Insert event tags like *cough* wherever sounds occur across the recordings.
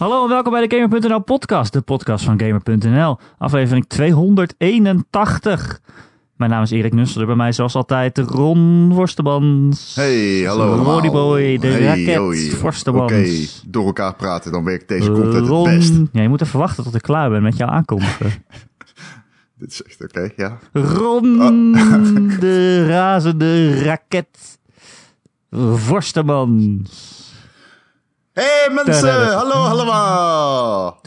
Hallo en welkom bij de Gamer.nl podcast, de podcast van Gamer.nl, aflevering 281. Mijn naam is Erik Nusselder, bij mij zoals altijd Ron Vorstemans. Hey, hallo allemaal. Roddy Boy, de Hey, raket hoi. Vorstemans. Oké, door elkaar praten, dan werkt deze content Ron- het best. Ja, je moet even wachten tot ik klaar ben met jou aankondigen. *laughs* Dit is echt oké, ja. Ron, Oh. de razende raket Vorstemans. Hey mensen, hallo allemaal.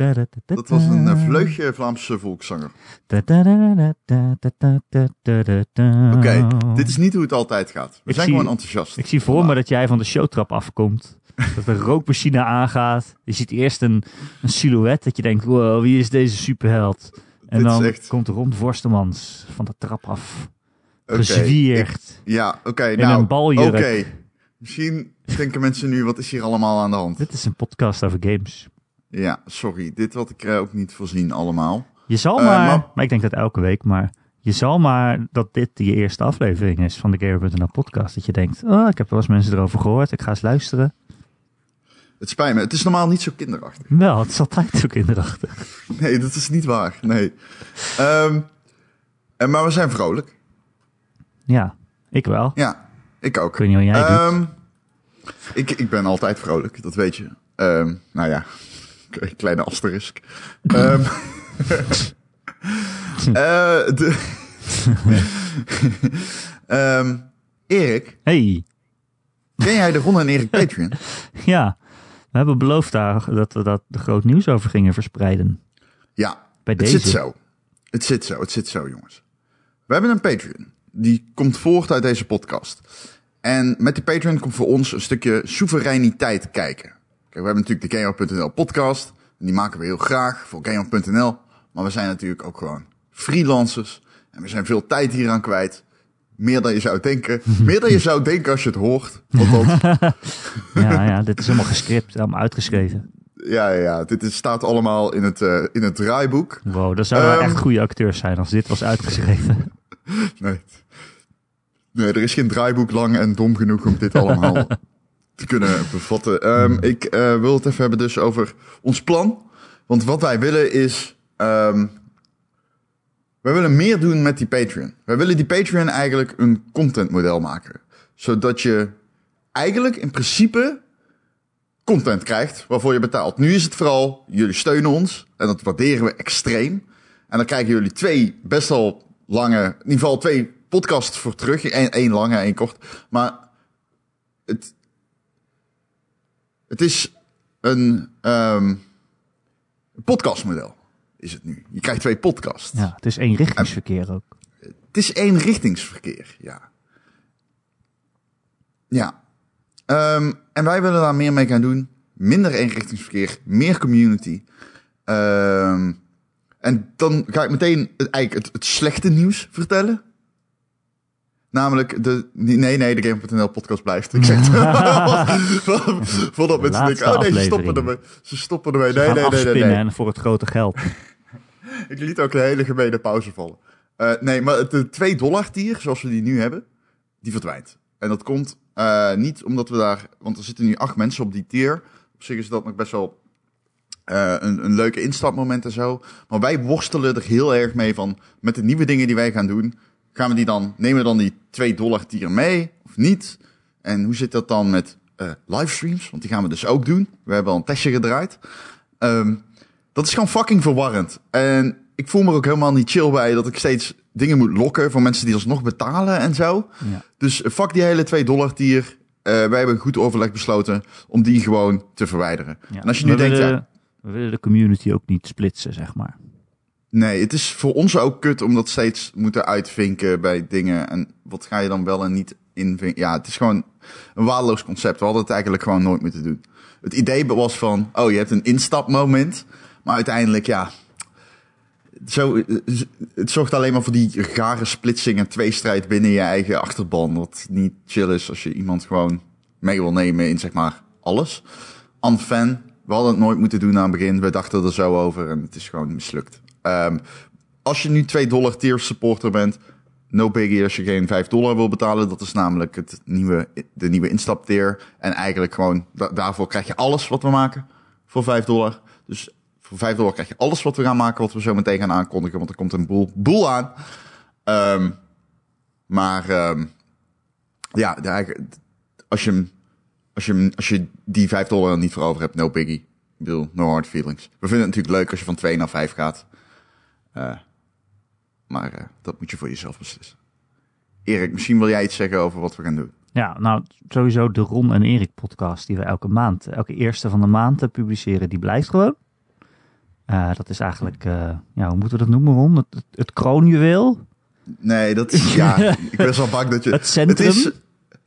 Dat was een eh, vleugje Vlaamse volkszanger. Oké, dit is niet hoe het altijd gaat. We Ik zijn zie- gewoon enthousiast. Ik zie voor me dat jij van de showtrap afkomt. *laughs* Dat de rookmachine aangaat. Je ziet eerst een, een silhouet dat je denkt, wow, wie is deze superheld? En dan echt- komt Ron Vorstemans van de trap af. Gezwierd. ik- Ja, oké, nou, een baljurk. Misschien denken mensen nu, wat is hier allemaal aan de hand? Dit is een podcast over games. Ja, sorry, dit had ik er ook niet voorzien allemaal. Je zal Eh, maar, maar- maar ik denk dat elke week, maar je zal maar dat dit je eerste aflevering is van de Gamer.nl podcast. Dat je denkt, oh, ik heb wel eens mensen erover gehoord, ik ga eens luisteren. Het spijt me, het is normaal niet zo kinderachtig. Wel, het is altijd zo kinderachtig. *laughs* Nee, dat is niet waar. Nee. Ehm, en, maar we zijn vrolijk. Ja, ik wel. Ja, ik ook. Ik weet niet wat jij doet. Ik, ik ben altijd vrolijk, dat weet je. Ehm, nou ja, *laughs* kleine asterisk. Ehm, *laughs* eh, de, *laughs* Ehm, Erik, Hey, ken jij de Ron en Erik Patreon? ja, we hebben beloofd daar dat we dat de groot nieuws over gingen verspreiden. Ja, Bij het deze. zit zo. Het zit zo, het zit zo, jongens. We hebben een Patreon. Die komt voort uit deze podcast. En met die Patreon komt voor ons een stukje soevereiniteit kijken. Kijk, we hebben natuurlijk de Gamer.nl podcast. En die maken we heel graag voor Gamer.nl. Maar we zijn natuurlijk ook gewoon freelancers. En we zijn veel tijd hieraan kwijt. Meer dan je zou denken. *laughs* Meer dan je zou denken als je het hoort. *laughs* Ja, ja, dit is helemaal gescript, helemaal uitgeschreven. ja, ja. Dit is, staat allemaal in het, eh, in het draaiboek. Wow, dat zouden Ehm. echt goede acteurs zijn als dit was uitgeschreven. *laughs* Nee. Nee, er is geen draaiboek lang en dom genoeg om dit allemaal *laughs* te kunnen bevatten. Ehm, ik eh, wil het even hebben dus over ons plan. Want wat wij willen is... ehm wij willen meer doen met die Patreon. Wij willen die Patreon eigenlijk een contentmodel maken. Zodat je eigenlijk in principe content krijgt waarvoor je betaalt. Nu is het vooral, jullie steunen ons en dat waarderen we extreem. En dan krijgen jullie twee best wel lange, in ieder geval twee podcasts voor terug. Eén één lange, één kort. Maar het, het is een ehm, podcastmodel, is het nu. Je krijgt twee podcasts. Ja, het is eenrichtingsverkeer ook. Het is eenrichtingsverkeer, ja. Ja. Ehm, en wij willen daar meer mee gaan doen. Minder eenrichtingsverkeer, meer community. Ehm, en dan ga ik meteen het, eigenlijk het, het slechte nieuws vertellen. Namelijk de... Nee, nee, de Game.nl podcast blijft. Ik zeg het. *laughs* *laughs* Voordat mensen laatste denken, oh nee, ze stoppen ermee. Ze stoppen ermee. Nee, nee, nee, nee, nee. en voor het grote geld. *laughs* Ik liet ook een hele gemene pauze vallen. Eh, nee, maar de 2 dollar tier, zoals we die nu hebben, die verdwijnt. En dat komt eh, niet omdat we daar... Want er zitten nu acht mensen op die tier. Op zich is dat nog best wel eh, een, een leuke instapmoment en zo. Maar wij worstelen er heel erg mee van... Met de nieuwe dingen die wij gaan doen... Gaan we die dan, nemen we dan die 2 dollar tier mee of niet? En hoe zit dat dan met eh, livestreams? Want die gaan we dus ook doen. We hebben al een testje gedraaid. Ehm, dat is gewoon fucking verwarrend. En ik voel me er ook helemaal niet chill bij dat ik steeds dingen moet lokken voor mensen die alsnog betalen en zo. Ja. Dus eh, fuck die hele 2 dollar tier. Eh, wij hebben goed overleg besloten om die gewoon te verwijderen. Ja. En als je nu we denkt, willen, ja, we willen de community ook niet splitsen, zeg maar. Nee, het is voor ons ook kut om dat steeds moeten uitvinken bij dingen. En wat ga je dan wel en niet invinken? Ja, het is gewoon een waardeloos concept. We hadden het eigenlijk gewoon nooit moeten doen. Het idee was van, oh, je hebt een instapmoment. Maar uiteindelijk, ja, zo, het zorgt alleen maar voor die rare splitsing en tweestrijd binnen je eigen achterban. Wat niet chill is als je iemand gewoon mee wil nemen in zeg maar alles. Unfan, we hadden het nooit moeten doen aan het begin. We dachten er zo over en het is gewoon mislukt. Ehm, als je nu 2 dollar tier supporter bent, no biggie als je geen 5 dollar wil betalen. Dat is namelijk het nieuwe, de nieuwe instaptier. En eigenlijk gewoon, da- daarvoor krijg je alles wat we maken. voor 5 dollar. Dus voor 5 dollar krijg je alles wat we gaan maken, wat we zo meteen gaan aankondigen. Want er komt een boel, boel aan. Ehm, maar ehm, ja, als, je, als, je, als je die 5 dollar niet voor over hebt, no biggie. Ik bedoel, no hard feelings. We vinden het natuurlijk leuk als je van 2 naar 5 gaat. Eh, maar eh, dat moet je voor jezelf beslissen. Erik, misschien wil jij iets zeggen over wat we gaan doen. Ja, nou sowieso de Ron en Erik podcast die we elke maand, elke eerste van de maand eh, publiceren, die blijft gewoon. Dat is eigenlijk, ja, hoe moeten we dat noemen Ron? Het, het, het kroonjuweel? Nee, dat is, ja, *laughs* ik ben zo bang dat je... Het centrum? is,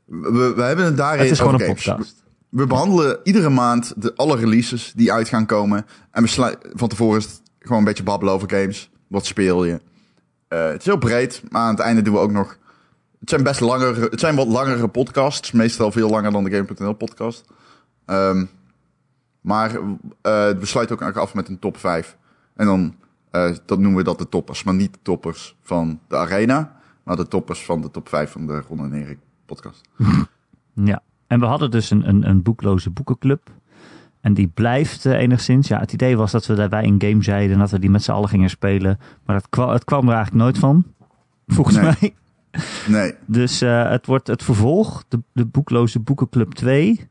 we, we hebben het daarin Het is gewoon een games. podcast. We behandelen iedere maand de, alle releases die uit gaan komen. En we van tevoren is het gewoon een beetje babbelen over games. Wat speel je? Eh, het is heel breed, maar aan het einde doen we ook nog... Het zijn best langere, het zijn wat langere podcasts. Meestal veel langer dan de Game.nl podcast. Ehm, maar eh, we sluiten ook af met een top 5. En dan eh, dat noemen we dat de toppers. Maar niet de toppers van de arena. Maar de toppers van de top 5 van de Ron en Erik podcast. *laughs* Ja, en we hadden dus een, een, een boekloze boekenclub. En die blijft eh, enigszins. Ja, het idee was dat we daarbij een game zeiden en dat we die met z'n allen gingen spelen. Maar dat kwam, het kwam er eigenlijk nooit van. Volgens Nee. mij. Nee, *laughs* Dus eh, het wordt het vervolg, de, de boekloze boekenclub 2.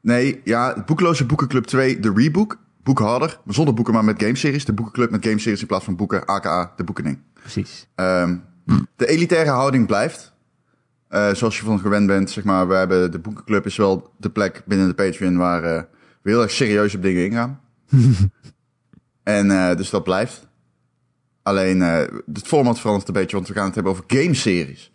nee, ja, Boekloze Boekenclub 2, de rebook. Boekharder, maar zonder boeken, maar met gameseries. De boekenclub met gameseries in plaats van boeken, aka de boekening. Precies. Ehm, de elitaire houding blijft. Eh, zoals je van gewend bent, zeg maar. We hebben de boekenclub is wel de plek binnen de Patreon waar heel erg serieus op dingen ingaan. *laughs* en eh, dus dat blijft. Alleen eh, het format verandert een beetje, want we gaan het hebben over gameseries.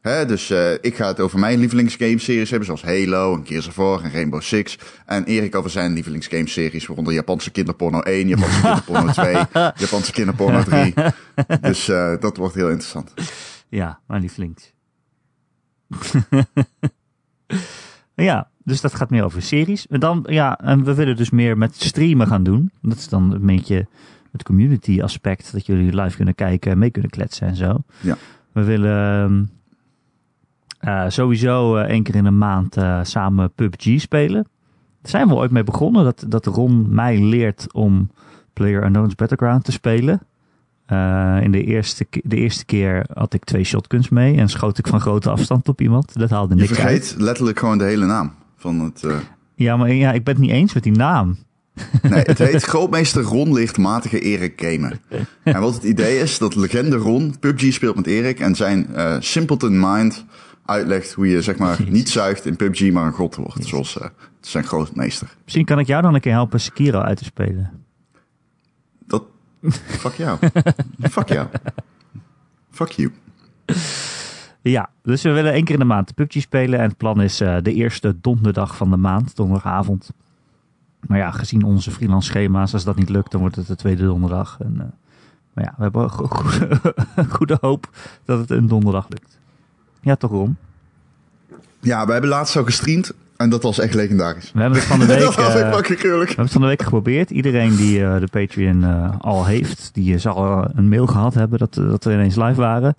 Hè, dus eh, ik ga het over mijn lievelingsgameseries hebben, zoals Halo en Gears of War en Rainbow Six. En Erik over zijn lievelingsgameseries, waaronder Japanse kinderporno 1, *laughs* Japanse kinderporno 2, Japanse kinderporno 3. Dus dat wordt heel interessant. Ja, mijn lievelings. *laughs* ja, dus dat gaat meer over series. En dan, ja, en we willen dus meer met streamen gaan doen. Dat is dan een beetje het community aspect. Dat jullie live kunnen kijken en mee kunnen kletsen en zo. Ja. We willen ehm, eh, sowieso eh, één keer in de maand eh, samen PUBG spelen. Daar zijn we ooit mee begonnen. Dat, dat Ron mij leert om Player Unknown's Battleground te spelen. In de eerste, de eerste keer had ik twee shotguns mee en schoot ik van grote afstand op iemand. Dat haalde Je niks uit. vergeet letterlijk gewoon de hele naam van het... eh, Ja, maar ja, ik ben het niet eens met die naam. Nee, het *laughs* heet Grootmeester Ron lichtmatige Erik gamen. En wat het idee is, dat legende Ron PUBG speelt met Erik en zijn eh, simpleton mind uitlegt hoe je zeg maar niet zuigt in PUBG, maar een god wordt, zoals eh, zijn grootmeester. Misschien kan ik jou dan een keer helpen Sekiro uit te spelen. Dat, fuck jou. *laughs* fuck jou. Fuck you. Ja, dus we willen één keer in de maand PUBG spelen. En het plan is eh, de eerste donderdag van de maand, donderdagavond. Maar ja, gezien onze freelance schema's, als dat niet lukt, dan wordt het de tweede donderdag. En, eh, maar ja, we hebben go- goede, *laughs* goede hoop dat het een donderdag lukt. Ja, toch Ron? Ja, we hebben laatst zo gestreamd en dat was echt legendarisch. We hebben het van de *laughs* week... dat was eh, echt. We hebben het van de week geprobeerd. Iedereen die de Patreon al heeft, die zal een mail gehad hebben dat, dat we ineens live waren.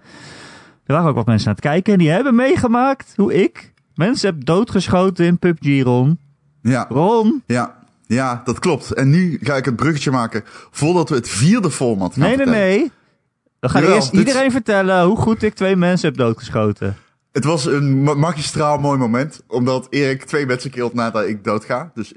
Er waren ook wat mensen aan het kijken en die hebben meegemaakt hoe ik mensen heb doodgeschoten in PUBG, Ron. Ja, Ron? ja, ja, dat klopt. En nu ga ik het bruggetje maken voordat we het vierde format gaan Nee, nee, vertellen. nee. We gaan Jawel, eerst dit- iedereen vertellen hoe goed ik twee mensen heb doodgeschoten. Het was een ma- magistraal mooi moment, omdat Erik twee mensen killt nadat ik doodga. Dus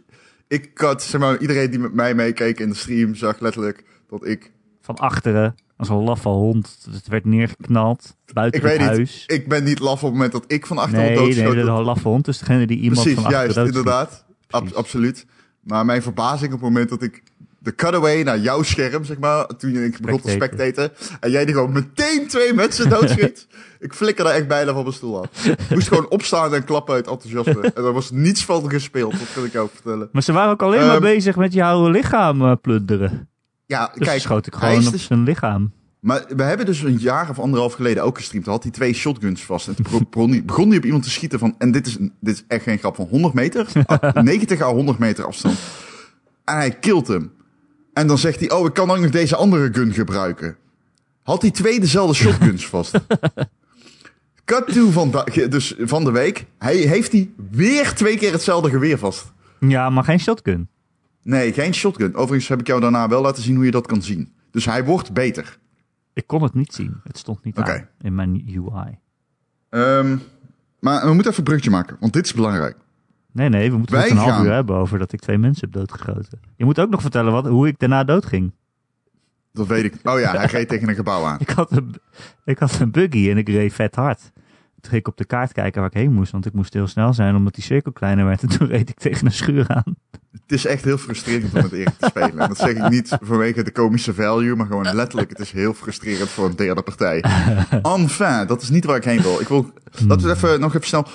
ik had, zeg maar, iedereen die met mij meekeek in de stream zag letterlijk dat ik... Van achteren, als een laffe hond. Het werd neergeknald buiten Ik weet het niet, huis. ik ben niet laf op het moment dat ik van achteren Nee, doodgeschoten nee, de laffe hond is degene die iemand Precies, van juist, inderdaad. Ab- absoluut. Maar mijn verbazing op het moment dat ik de cutaway naar jouw scherm, zeg maar, toen ik begon te spectaten, en jij die gewoon meteen twee mensen *laughs* doodschiet. ik flikkerde echt bijna van mijn stoel af. Ik moest gewoon opstaan en klappen uit enthousiasme. en er was niets van gespeeld, dat wil ik jou vertellen. Maar ze waren ook alleen maar Ehm, bezig met jouw lichaam eh, plunderen. Ja, Dus kijk, schoot ik gewoon op dus- zijn lichaam. Maar we hebben dus een jaar of anderhalf geleden ook gestreamd. Toen had hij twee shotguns vast. En toen *laughs* begon- hij, op iemand te schieten van... En dit is, dit is echt geen grap, van 100 meter. *laughs* Ah, 90 à 100 meter afstand. En hij kilt hem. En dan zegt hij... Oh, ik kan ook nog deze andere gun gebruiken. Had hij twee dezelfde *laughs* shotguns vast. Cut to van, dus van de week. Hij heeft hij weer twee keer hetzelfde geweer vast. Ja, maar geen shotgun. Nee, geen shotgun. Overigens heb ik jou daarna wel laten zien hoe je dat kan zien. Dus hij wordt beter. Ik kon het niet zien. Het stond niet aan in mijn UI. Ehm, maar we moeten even een brugje maken, want dit is belangrijk. Nee, nee, we moeten het een half uur hebben over dat ik twee mensen heb doodgeschoten. Je moet ook nog vertellen wat, hoe ik daarna doodging. Dat weet ik. Oh ja, hij reed *laughs* tegen een gebouw aan. Ik had, een, ik had een buggy en ik reed vet hard. Toen ging ik op de kaart kijken waar ik heen moest, want ik moest heel snel zijn omdat die cirkel kleiner werd. En toen reed ik tegen een schuur aan. Het is echt heel frustrerend om met Erik te spelen. En dat zeg ik niet vanwege de komische value, maar gewoon letterlijk. Het is heel frustrerend voor een derde partij. *laughs* Enfin, dat is niet waar ik heen wil. Ik wil, laten we even, nog even snel,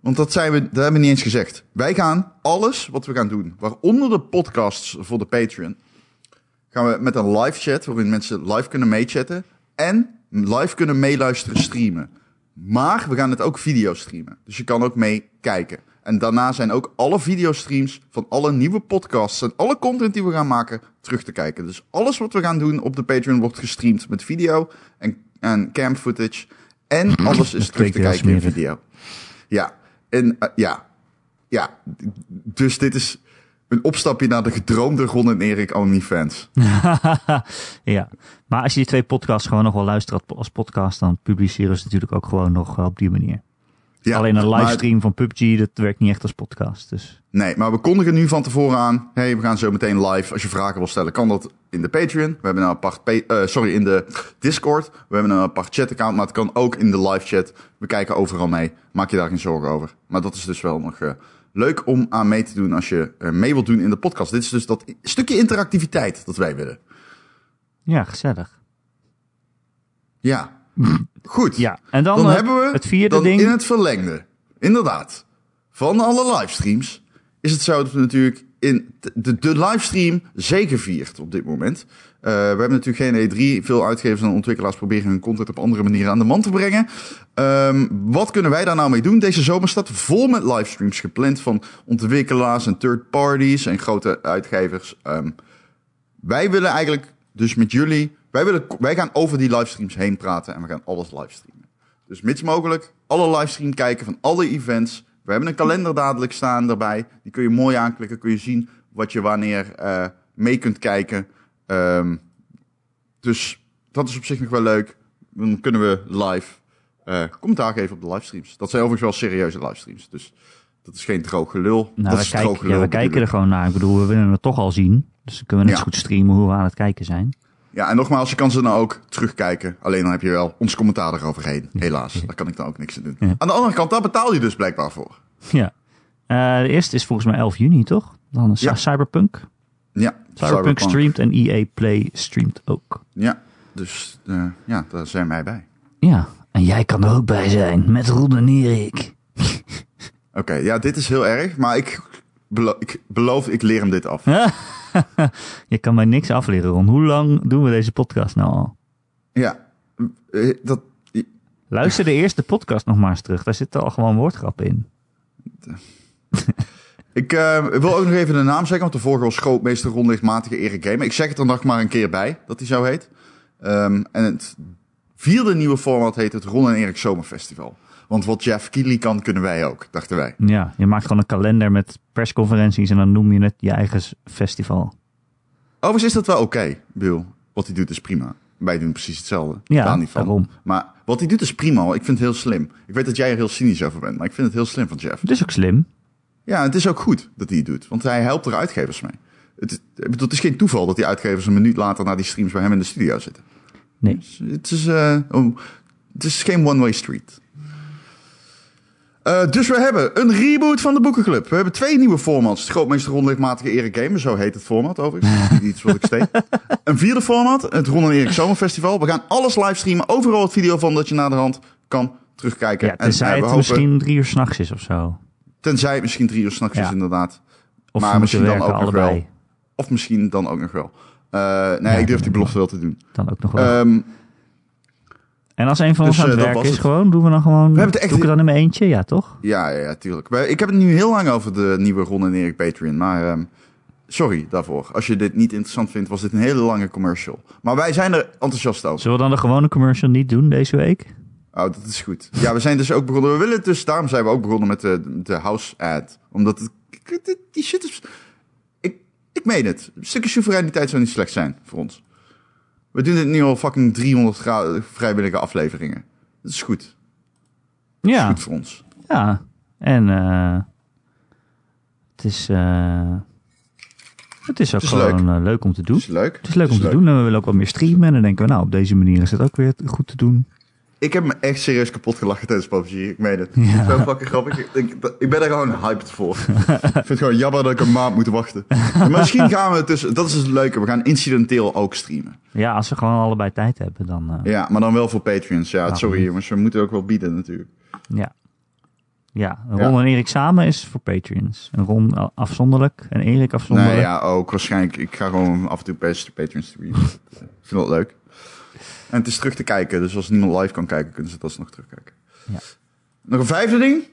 want dat, zijn we, dat hebben we niet eens gezegd. Wij gaan alles wat we gaan doen, waaronder de podcasts voor de Patreon, gaan we met een live chat, waarin mensen live kunnen meechatten en live kunnen meeluisteren streamen. Maar we gaan het ook video streamen. Dus je kan ook meekijken. En daarna zijn ook alle videostreams van alle nieuwe podcasts en alle content die we gaan maken terug te kijken. Dus alles wat we gaan doen op de Patreon wordt gestreamd met video en, en cam footage. En alles is terug te kijken in video. Ja, en eh, ja. Ja, dus dit is een opstapje naar de gedroomde Ron en Erik OnlyFans. *laughs* ja, maar als je die twee podcasts gewoon nog wel luistert als podcast, dan publiceren we ze natuurlijk ook gewoon nog op die manier. Ja, Alleen een maar- livestream van PUBG, dat werkt niet echt als podcast. Dus Nee, maar we kondigen nu van tevoren aan. hey, we gaan zo meteen live. Als je vragen wil stellen, kan dat in de Patreon. We hebben een apart, pa- eh, sorry, in de Discord. We hebben een apart chat-account, maar het kan ook in de live chat. We kijken overal mee. Maak je daar geen zorgen over. Maar dat is dus wel nog eh, leuk om aan mee te doen als je eh, mee wilt doen in de podcast. Dit is dus dat stukje interactiviteit dat wij willen. ja, gezellig. Ja, goed. Ja, en dan, Dan, eh, hebben we het vierde ding. in het verlengde, inderdaad, van alle livestreams, is het zo dat we natuurlijk in de, de, de livestream zeker viert op dit moment. Eh, we hebben natuurlijk geen E3. Veel uitgevers en ontwikkelaars proberen hun content op andere manieren aan de man te brengen. Ehm, wat kunnen wij daar nou mee doen? Deze zomer staat vol met livestreams gepland van ontwikkelaars en third parties en grote uitgevers. Ehm, wij willen eigenlijk dus met jullie, wij, willen, wij gaan over die livestreams heen praten en we gaan alles livestreamen. Dus mits mogelijk alle livestream kijken van alle events. We hebben een kalender dadelijk staan daarbij. Die kun je mooi aanklikken, kun je zien wat je wanneer eh, mee kunt kijken. Ehm, dus dat is op zich nog wel leuk. Dan kunnen we live eh, commentaar geven op de livestreams. Dat zijn overigens wel serieuze livestreams. Dus dat is geen droog gelul. Nou, dat we is droog kijken, gelul. ja, we kijken er gewoon naar. Ik bedoel, we willen het toch al zien. Dus dan kunnen we net Ja. goed streamen hoe we aan het kijken zijn. Ja, en nogmaals, je kan ze dan ook terugkijken. Alleen dan heb je wel ons commentaar eroverheen. Helaas, *laughs* daar kan ik dan ook niks aan doen. Ja. Aan de andere kant, daar betaal je dus blijkbaar voor. Ja. Eh, de eerste is volgens mij 11 juni, toch? Dan is Ja. Cyberpunk. Ja, Cyberpunk streamt en EA Play streamt ook. Ja, dus eh, ja, daar zijn wij bij. Ja, en jij kan er ook bij zijn. Met Ron en Erik. *laughs* Oké, ja, dit is heel erg, maar ik, belo- ik beloof, ik leer hem dit af. *laughs* *laughs* Je kan mij niks afleren, Ron. Hoe lang doen we deze podcast nou al? Ja, eh, dat, Luister de eerste podcast nog maar eens terug. Daar zitten al gewoon woordgrappen in. *laughs* ik eh, wil ook nog even de naam zeggen, want de vorige was grootmeester rondichtmatige Erik Gamer. Ik zeg het er nog maar een keer bij, dat hij zo heet. Ehm, en het vierde nieuwe format heet het Ron en Erik Zomerfestival. Want wat Jeff Keighley kan, kunnen wij ook, dachten wij. Ja, je maakt gewoon een kalender met persconferenties en dan noem je het je eigen festival. Overigens is dat wel oké, Bill. Wat hij doet is prima. Wij doen precies hetzelfde. Ja, niet van. daarom. Maar wat hij doet is prima. Ik vind het heel slim. Ik weet dat jij er heel cynisch over bent, maar ik vind het heel slim van Jeff. Het is ook slim. Ja, het is ook goed dat hij het doet, want hij helpt er uitgevers mee. Het, is- het geen toeval dat die uitgevers een minuut later naar die streams bij hem in de studio zitten. Nee. Dus Het is, eh, het is geen one-way street. Eh, dus we hebben een reboot van de Boekenclub. We hebben twee nieuwe formats. Het Grootmeester Ronlichtmatige Erik Gamer, zo heet het format overigens. *laughs* Niet Iets wat ik steek. Een vierde format, het Ron en Erik Zomerfestival. We gaan alles livestreamen, overal het video van dat je naar de hand kan terugkijken. Ja, tenzij eh, we het hopen- misschien drie uur s'nachts is of zo. Tenzij het misschien drie uur s'nachts Ja. is inderdaad. Of Maar misschien dan ook nog wel. Of misschien dan ook nog wel. Eh, nee, Ja, ik durf die belofte wel te doen. Dan ook nog wel. Ehm, en als een van ons dus, aan het eh, was is het. gewoon, doen we dan gewoon... We hebben het echt doe ik dan in mijn eentje? Ja, toch? ja, ja, ja, tuurlijk. Ik heb het nu heel lang over de nieuwe Ron en Erik Patreon. Maar ehm, sorry daarvoor. Als je dit niet interessant vindt, was dit een hele lange commercial. Maar wij zijn er enthousiast over. Zullen we dan de gewone commercial niet doen deze week? Oh, dat is goed. Ja, we zijn dus ook begonnen. We willen het dus, daarom zijn we ook begonnen met de, de house ad. Omdat het, die shit is... Ik, Ik meen het. Een stukje soevereiniteit zou niet slecht zijn voor ons. We doen dit nu al fucking 300 gra- vrijwillige afleveringen. Dat is goed. Dat is Ja, goed voor ons. ja. En eh, het is, eh, het is ook is gewoon eh, leuk om te doen. Dat is leuk. Het is leuk om te doen en we willen ook wel meer streamen. En dan denken we, nou, op deze manier is het ook weer goed te doen. Ik heb me echt serieus kapot gelachen tijdens PUBG. Ik meen het. Ja. Zo fucking grappig. Ik, ik, ik ben er gewoon hyped voor. *laughs* ik vind het gewoon jammer dat ik een maand moet wachten. Maar misschien gaan we tussen... Dat is het leuke. We gaan incidenteel ook streamen. Ja, als we gewoon allebei tijd hebben, dan eh, Ja, maar dan wel voor Patreons. Ja, sorry jongens. We moeten ook wel bieden natuurlijk. ja. Ja, Ron en Erik samen is voor Patreons. En Ron afzonderlijk en Erik afzonderlijk. Nee, ja, ook waarschijnlijk. Ik ga gewoon af en toe best de Patreon streamen. Ik vind dat leuk. En het is terug te kijken. Dus als niemand live kan kijken, kunnen ze het alsnog terugkijken. Ja. Nog een vijfde ding.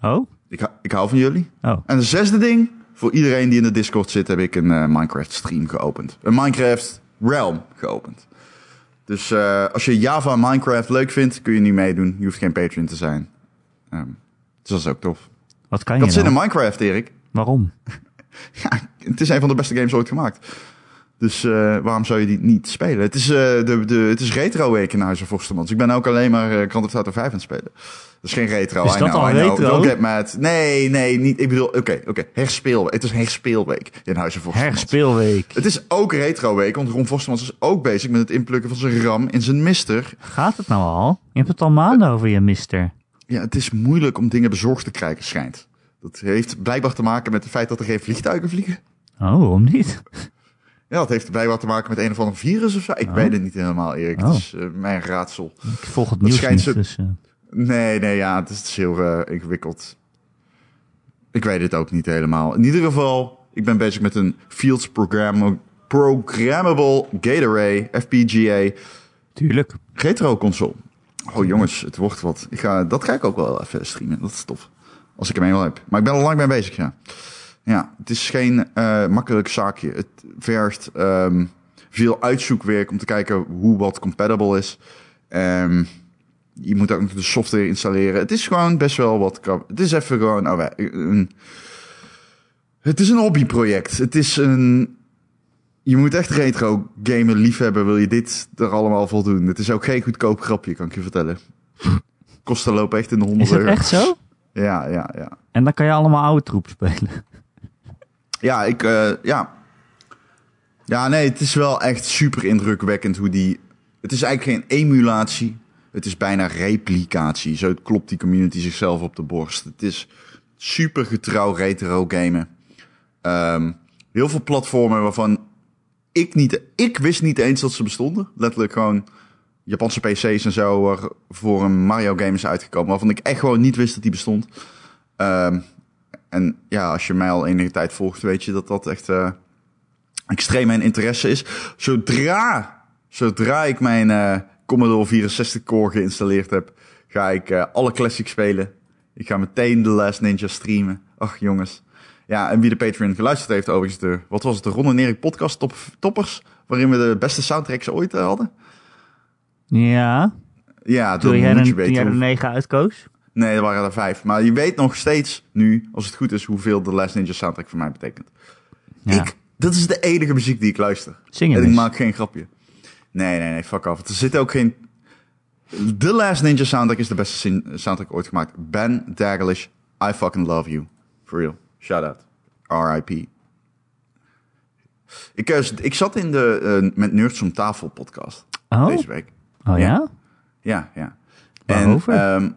Oh? Ik, ik hou van jullie. Oh. En een zesde ding. Voor iedereen die in de Discord zit, heb ik een eh, Minecraft stream geopend. Een Minecraft Realm geopend. Dus eh, als je Java en Minecraft leuk vindt, kun je nu meedoen. Je hoeft geen Patreon te zijn. Ehm, dus dat is ook tof. Wat kan je had zin dan? in Minecraft, Erik. Waarom? *laughs* Ja, het is een van de beste games ooit gemaakt. Dus eh, waarom zou je die niet spelen? Het is, eh, de, de, het is retro week in Huizen Forstemans. Ik ben ook alleen maar eh Grand Theft Auto 5 aan het spelen. Dat is geen retro. Is I dat know, al I retro? Don't get mad. Nee, nee, niet. Ik bedoel, oké, oké. Herspeelweek. Het is herspeelweek in Huizen Forstemans. Herspeelweek. Het is ook retro week, want Ron Forstemans is ook bezig met het inplukken van zijn ram in zijn mister. Gaat het nou al? Je hebt het al maanden over je mister. Ja, het is moeilijk om dingen bezorgd te krijgen, schijnt. Dat heeft blijkbaar te maken met het feit dat er geen vliegtuigen vliegen. Oh, waarom niet? Ja, dat heeft blijkbaar te maken met een of ander virus of zo. Ik Oh. weet het niet helemaal, Erik. Oh. Het is eh, mijn raadsel. Ik volg het nieuws niet, ze- dus... eh, Nee, nee, ja, het is, het is heel eh, ingewikkeld. Ik weet het ook niet helemaal. In ieder geval, ik ben bezig met een Fields Program Programmable Gate Array, FPGA, tuurlijk. retro console. Oh jongens, het wordt wat. Ik ga, dat ga ik ook wel even streamen. Dat is tof. Als ik hem eenmaal heb. Maar ik ben al lang mee bezig, ja. Ja, het is geen eh, makkelijk zaakje. Het vergt ehm, veel uitzoekwerk om te kijken hoe wat compatible is. Ehm, je moet ook de software installeren. Het is gewoon best wel wat... Het is even gewoon... Wij- een, het is een hobbyproject. Het is een... Je moet echt retro gamen liefhebben, wil je dit er allemaal voldoen. Het is ook geen goedkoop grapje, kan ik je vertellen. Kosten lopen echt in de Is honderden het echt euro's. zo? Ja, ja, ja. En dan kan je allemaal oude troep spelen. Ja, ik, eh, ja. Ja, nee, het is wel echt super indrukwekkend hoe die... Het is eigenlijk geen emulatie. Het is bijna replicatie. Zo klopt die community zichzelf op de borst. Het is super getrouw retro gamen. Ehm, heel veel platformen waarvan ik niet... Ik wist niet eens dat ze bestonden. Letterlijk gewoon Japanse PC's en zo voor een Mario game is uitgekomen. Waarvan ik echt gewoon niet wist dat die bestond. Ehm, en ja, als je mij al enige tijd volgt, weet je dat dat echt eh, extreem mijn interesse is. Zodra, zodra ik mijn eh, Commodore 64 core geïnstalleerd heb, ga ik eh, alle classics spelen. Ik ga meteen The Last Ninja streamen. Ach jongens. Ja, en wie de Patreon geluisterd heeft overigens, de, wat was het, de Ron en Erik podcast top, toppers, waarin we de beste soundtracks ooit hadden. Ja, Ja, toen jij, toen er hoe- negen uitkoos. Nee, er waren er vijf. Maar je weet nog steeds nu, als het goed is, hoeveel de Last Ninja soundtrack voor mij betekent. Ja. Ik, dat is de enige muziek die ik luister. Zing en ik maak geen grapje. Nee, nee, nee, fuck off. Er zit ook geen... The Last Ninja soundtrack is de beste soundtrack ooit gemaakt. Ben Daglish, I fucking love you. For real. Shout out. R.I.P. Ik, eh, ik zat in de uh, Met Nerds om tafel podcast Oh, deze week. oh ja? Ja, ja. En, ehm,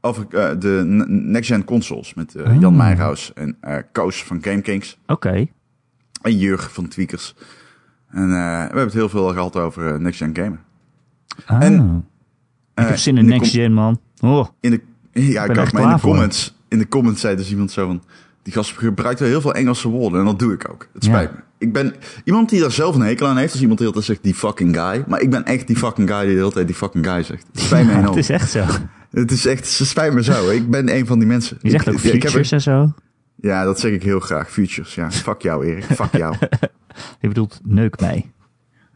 over eh, de next-gen consoles met eh, Oh. Jan Meijhaus en eh Koos van GameKings Oké. en Jurg van Tweakers. En we hebben het heel veel gehad over next-gen gamen. Ah. En, ik heb zin in de next com- gen, man. Oh, In de, ja, ik echt maar in de voor. comments, in de comments zei dus iemand zo van, die gast gebruikt wel heel veel Engelse woorden en dat doe ik ook. Het Ja. spijt me. Ik ben iemand die daar zelf een hekel aan heeft, als iemand die altijd zegt die fucking guy. Maar ik ben echt die fucking guy die de hele tijd die fucking guy zegt. Het spijt me *laughs* het is echt zo. Het is echt, het spijt me zo. Ik ben een van die mensen. Je zegt Ik- ook ja, ik heb features en zo. ja, dat zeg ik heel graag. Futures, ja. Fuck jou, Erik. Fuck jou. *laughs* Je bedoelt neuk mij.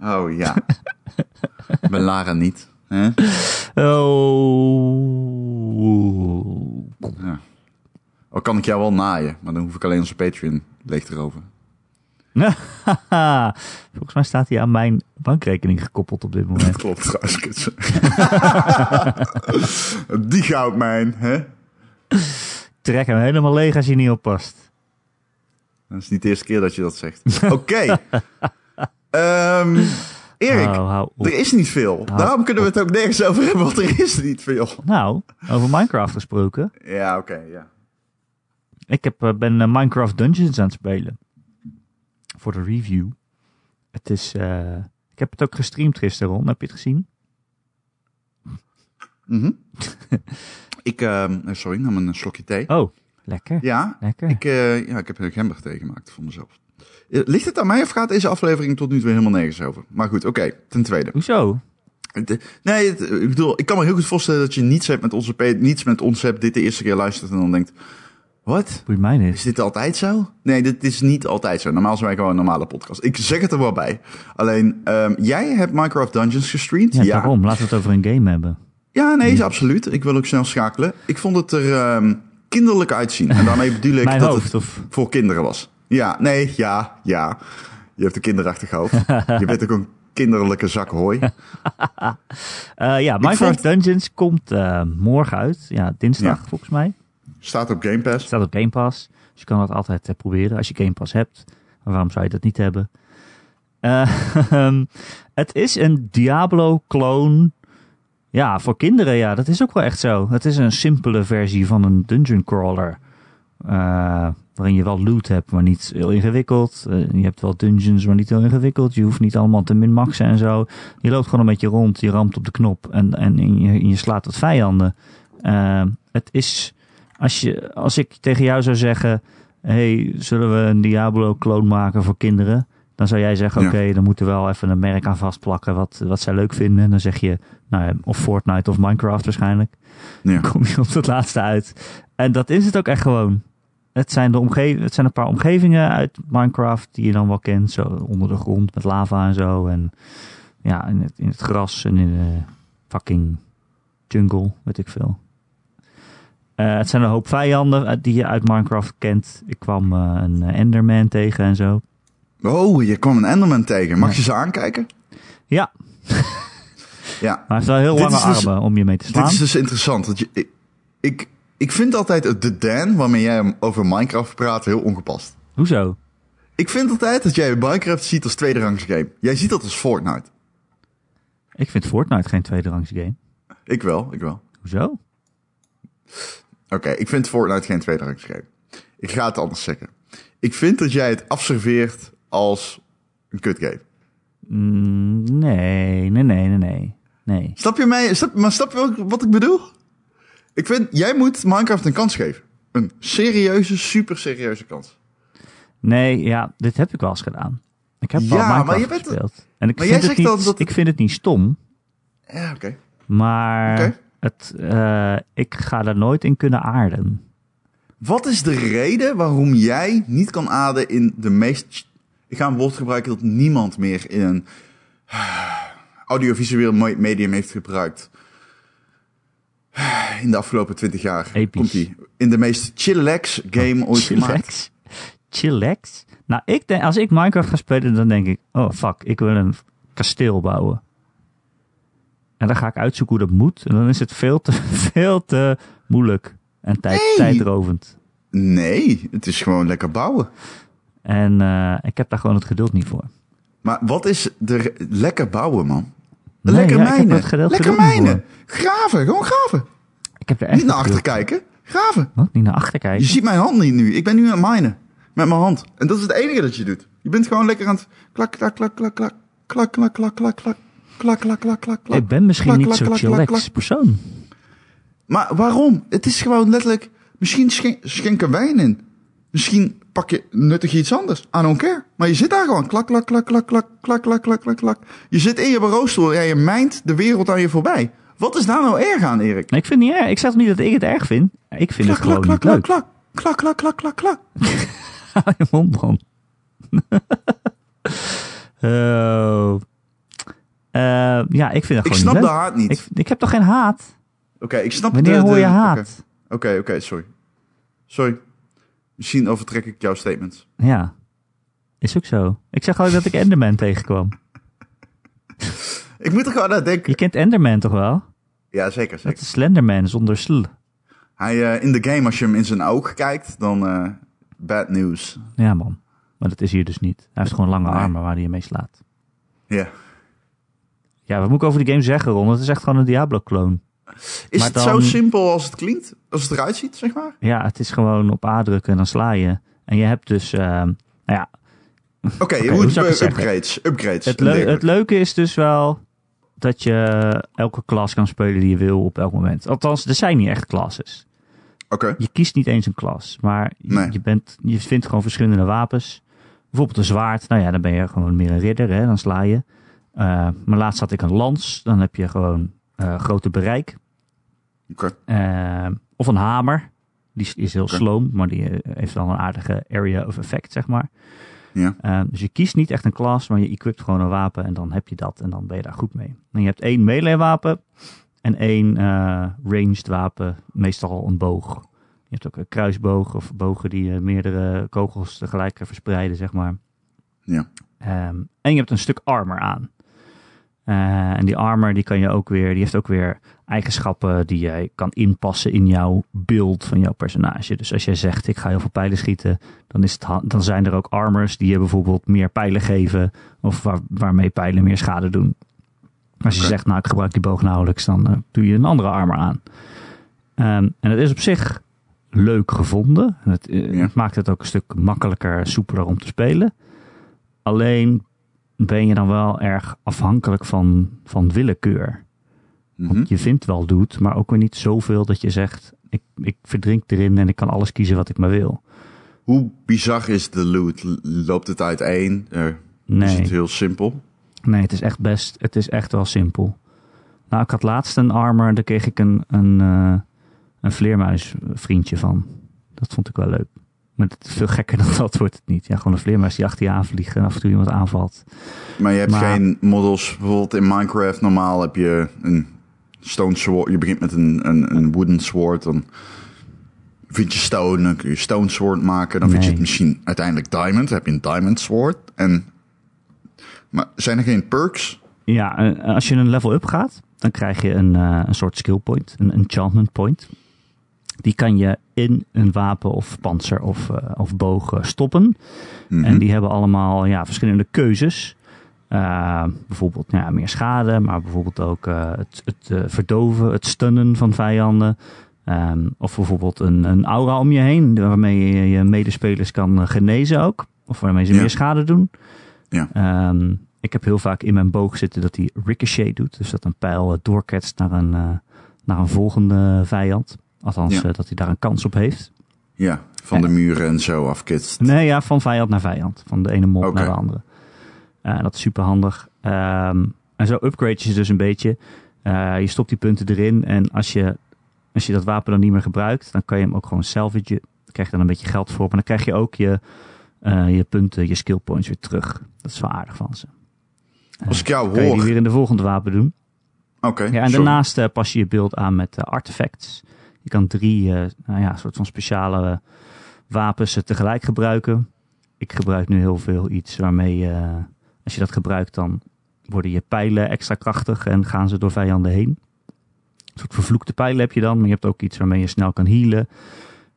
Oh ja. ben Lara niet. Hè? Oh. Ja. Al kan ik jou wel naaien, maar dan hoef ik alleen onze Patreon leeg te roven. *laughs* Volgens mij staat hij aan mijn bankrekening gekoppeld op dit moment. Dat *laughs* klopt trouwens. *laughs* Die goudmijn, hè? Trek hem helemaal leeg als je niet oppast. Dat is niet de eerste keer dat je dat zegt. Oké. Ehm, Erik, Oh, hou op. er is niet veel. Daarom kunnen we het ook nergens over hebben, want er is niet veel. Nou, over Minecraft gesproken. Ja, oké, ja. Ik heb, eh, ben eh, Minecraft Dungeons aan het spelen. Voor de review. Het is... eh, ik heb het ook gestreamd gisteren, Ron. Heb je het gezien? Mhm. *laughs* ik, ehm, sorry, nam een slokje thee. Oh, lekker. Ja, Lekker. ik, eh, ja, ik heb een gember thee gemaakt voor mezelf. Eh, Ligt het aan mij of gaat deze aflevering tot nu toe helemaal nergens over? Maar goed, oké. Ten tweede. Hoezo? Nee, het- ik bedoel, ik kan me heel goed voorstellen dat je niets, hebt met onze, niets met ons hebt, dit de eerste keer luistert en dan denkt, wat? Boeit mij Is niet. dit altijd zo? Nee, dit is niet altijd zo. Normaal zijn wij gewoon een normale podcast. Ik zeg het er wel bij. Alleen, ehm, jij hebt Minecraft Dungeons gestreamd? Ja, daarom. Laten we het over een game hebben. Ja, nee, is absoluut. Ik wil ook snel schakelen. Ik vond het er ehm, kinderlijk uitzien. En daarmee bedoel ik *laughs* Mijn dat hoofd, het of... voor kinderen was. Ja, nee, ja, ja. Je hebt een kinderachtig hoofd. *laughs* je bent ook een kinderlijke zak hooi. *laughs* Eh, ja, Minecraft vond- Dungeons komt eh, morgen uit. Ja, dinsdag Ja. volgens mij. Staat op Game Pass. staat op Game Pass. Dus je kan dat altijd eh, proberen als je Game Pass hebt. Maar waarom zou je dat niet hebben? Eh, *laughs* het is een Diablo-kloon. Ja, voor kinderen, ja, dat is ook wel echt zo. Het is een simpele versie van een dungeon crawler. eh, waarin je wel loot hebt, maar niet heel ingewikkeld. Eh, je hebt wel dungeons, maar niet heel ingewikkeld. Je hoeft niet allemaal te minmaxen en zo. Je loopt gewoon een beetje rond, je ramt op de knop en, en je, je slaat wat vijanden. Eh, het is als, je, als ik tegen jou zou zeggen: hey, zullen we een Diablo-kloon maken voor kinderen? Dan zou jij zeggen: Ja. Oké, dan moeten we wel even een merk aan vastplakken wat, wat zij leuk vinden. En dan zeg je: nou ja, of Fortnite of Minecraft waarschijnlijk. Ja. Dan kom je op dat laatste uit. En dat is het ook echt gewoon. Het zijn, de het zijn een paar omgevingen uit Minecraft die je dan wel kent. Zo onder de grond met lava en zo. En ja, in het, in het gras en in de fucking jungle, weet ik veel. Eh, het zijn een hoop vijanden eh, die je uit Minecraft kent. Ik kwam eh, een Enderman tegen en zo. Oh, je kwam een Enderman tegen. Mag je ze aankijken? Ja, *laughs* Ja. maar hij heeft wel heel Dit lange dus- armen om je mee te Dit slaan. is dus interessant. Dat je, ik, ik, ik vind altijd de Dan waarmee jij over Minecraft praat heel ongepast. Hoezo? Ik vind altijd dat jij Minecraft ziet als tweederangs game. Jij ziet dat als Fortnite. Ik vind Fortnite geen tweederangs game. Ik wel, ik wel. Hoezo? Oké, ik vind Fortnite geen tweederangs game. Ik ga het anders zeggen. Ik vind dat jij het afserveert als een kut game. Mm, nee, nee, nee, nee, nee. Nee. Snap je mij? Snap, maar snap je wat ik bedoel? Ik vind, jij moet Minecraft een kans geven. Een serieuze, super serieuze kans. Nee, ja, dit heb ik wel eens gedaan. Ik heb wel Ja, maar Minecraft je bent- gespeeld. En ik maar vind, jij het zegt niet, dat- ik vind het niet stom, Ja, oké. maar. Het, eh, ik ga er nooit in kunnen aarden. Wat is de reden waarom jij niet kan ademen in de meest... Ik ga een woord gebruiken dat niemand meer in een *sighs* audiovisueel me- medium heeft gebruikt. *sighs* In de afgelopen twintig jaar. Episch. Komt die. In de meest chillax game *laughs* ooit gemaakt. Chillax? Nou, ik denk, als ik Minecraft ga spelen, dan denk ik, oh fuck, ik wil een kasteel bouwen. En dan ga ik uitzoeken hoe dat moet. En dan is het veel te, *laughs* veel te moeilijk en tijd, Nee. tijdrovend. Nee, het is gewoon lekker bouwen. En eh, ik heb daar gewoon het geduld niet voor. Maar wat is de re- lekker bouwen, man? Nee, lekker ja, mijnen. lekker mijnen. Graven, gewoon graven. Ik heb er echt Niet naar achter kijken. Graven. Wat? Niet naar achter Je kijken? ziet mijn hand niet nu. Ik ben nu aan het minen. Met mijn hand. En dat is het enige dat je doet. Je bent gewoon lekker aan het klak, klak, klak, klak, klak. Klak, klak, klak, klak, klak. Klak, klak, klak, klak, klak. Ik ben misschien Klak, niet zo'n chillax persoon. Maar waarom? Het is gewoon letterlijk... Misschien schen- schenken wijn in. Misschien pak je nuttig iets anders. I don't care. Maar je zit daar gewoon. Klak, klak, klak, klak, klak, klak, klak, klak, klak, klak. Je zit in je bureaustoel en je mijnt de wereld aan je voorbij. Wat is daar nou erg aan, Erik? Nee, ik vind het niet erg. Ik zeg niet dat ik het erg vind. Ik vind Klak, het gewoon klak, klak, niet klak, leuk. klak. Klak, klak, klak, klak, klak. Hou je mond dan. Eh, ja, ik vind Ik gewoon snap niet de leuk. haat niet. Ik, ik heb toch geen haat? Oké, ik snap Wanneer de, hoor de- je haat? Oké, oké, sorry. Sorry. Misschien overtrek ik jouw statements. Ja. Is ook zo. Ik zeg altijd dat ik Enderman tegenkwam. Ik moet er gewoon aan denken. Je kent Enderman toch wel? Ja, zeker, Dat zeker. is Slenderman zonder sl. Hij, eh, in de game, als je hem in zijn oog kijkt, dan eh, bad news. Ja man. Maar dat is hier dus niet. Hij heeft gewoon lange Nee. armen waar hij je mee slaat. Ja. Ja, wat moet ik over die game zeggen, Ron? Het is echt gewoon een Diablo-kloon. Is Maar het dan- zo simpel als het klinkt? Als het eruit ziet, zeg maar? Ja, het is gewoon op A drukken en dan sla je. En je hebt dus, ehm, nou ja, Oké, Oké, je hoe het upgrades. Upgrades. het, dergelijke. het leuke is dus wel dat je elke klas kan spelen die je wil op elk moment. Althans, er zijn niet echt classes. Oké. Je kiest niet eens een klas, maar je, Nee. je, bent, je vindt gewoon verschillende wapens. Bijvoorbeeld een zwaard, nou ja, dan ben je gewoon meer een ridder, hè? dan sla je. Eh, maar laatst had ik een lans, dan heb je gewoon eh grote bereik. Oké. Eh, of een hamer, die is, heel sloom, maar die heeft wel een aardige area of effect, zeg maar. Ja. Dus je kiest niet echt een klas, maar je equipt gewoon een wapen en dan heb je dat en dan ben je daar goed mee. En je hebt één melee wapen en één ranged wapen, meestal een boog. Je hebt ook een kruisboog of bogen die meerdere kogels tegelijk verspreiden, zeg maar. Ja. Ehm, en je hebt een stuk armor aan. Eh, en die armor die kan je ook weer, die heeft ook weer eigenschappen die jij kan inpassen in jouw beeld van jouw personage. Dus als jij zegt ik ga heel veel pijlen schieten, dan, is het, dan zijn er ook armors die je bijvoorbeeld meer pijlen geven of waar, waarmee pijlen meer schade doen. Als je zegt nou ik gebruik die boog nauwelijks, dan eh, doe je een andere armor aan. Ehm, en het is op zich leuk gevonden. En Het, eh, Ja. het maakt het ook een stuk makkelijker, soepeler om te spelen. Alleen ben je dan wel erg afhankelijk van, van willekeur. Mhm. Want je vindt wel doet, maar ook weer niet zoveel dat je zegt: ik, ik verdrink erin en ik kan alles kiezen wat ik maar wil. Hoe bizar is de loot? Loopt het uit één? Eh, Is Nee, het heel simpel? nee het is echt best, het is echt wel simpel. Nou, ik had laatst een armor, daar kreeg ik een, een, eh een vleermuisvriendje van. Dat vond ik wel leuk. Maar het is veel gekker dan *laughs* dat wordt het niet. Ja, gewoon een vleermuis die achter je aanvliegt en af en toe iemand aanvalt. Maar je hebt Maar- geen models. Bijvoorbeeld in Minecraft normaal heb je een stone sword. Je begint met een, een, een wooden sword. Dan vind je stone. Dan kun je stone sword maken. Dan vind je het misschien uiteindelijk diamond. Dan heb je een diamond sword. En, maar zijn er geen perks? Ja, eh, als je een level up gaat, dan krijg je een, eh, een soort skill point, een enchantment point. Die kan je in een wapen of panzer of, eh, of boog eh, stoppen. Mhm. En die hebben allemaal ja, verschillende keuzes. Eh, bijvoorbeeld ja, meer schade, maar bijvoorbeeld ook het, het verdoven, het stunnen van vijanden. Ehm, of bijvoorbeeld een, een aura om je heen, waarmee je je medespelers kan genezen ook. Of waarmee ze Ja. meer schade doen. Ja. Ehm, ik heb heel vaak in mijn boog zitten dat hij ricochet doet. Dus dat een pijl doorketst naar een, naar een volgende vijand. Althans, Ja. eh, dat hij daar een kans op heeft. Ja, van de muren en zo afkitst. Nee, ja, van vijand naar vijand. Van de ene Oké. naar de andere. Eh, dat is super handig. Ehm, en zo upgrade je ze dus een beetje. Eh, je stopt die punten erin. En als je, als je dat wapen dan niet meer gebruikt, dan kan je hem ook gewoon salvagen. Daar krijg je dan een beetje geld voor. Maar dan krijg je ook je, eh, je punten, je skill points weer terug. Dat is wel aardig van ze. Als ik jou Kan je die hoor... weer in de volgende wapen doen. Oké, Ja, en sorry. daarnaast eh, pas je je beeld aan met eh, artefacts. Je kan drie eh, nou ja, soort van speciale wapens eh, tegelijk gebruiken. Ik gebruik nu heel veel iets waarmee, eh, als je dat gebruikt, dan worden je pijlen extra krachtig en gaan ze door vijanden heen. Een soort vervloekte pijlen heb je dan, maar je hebt ook iets waarmee je snel kan healen.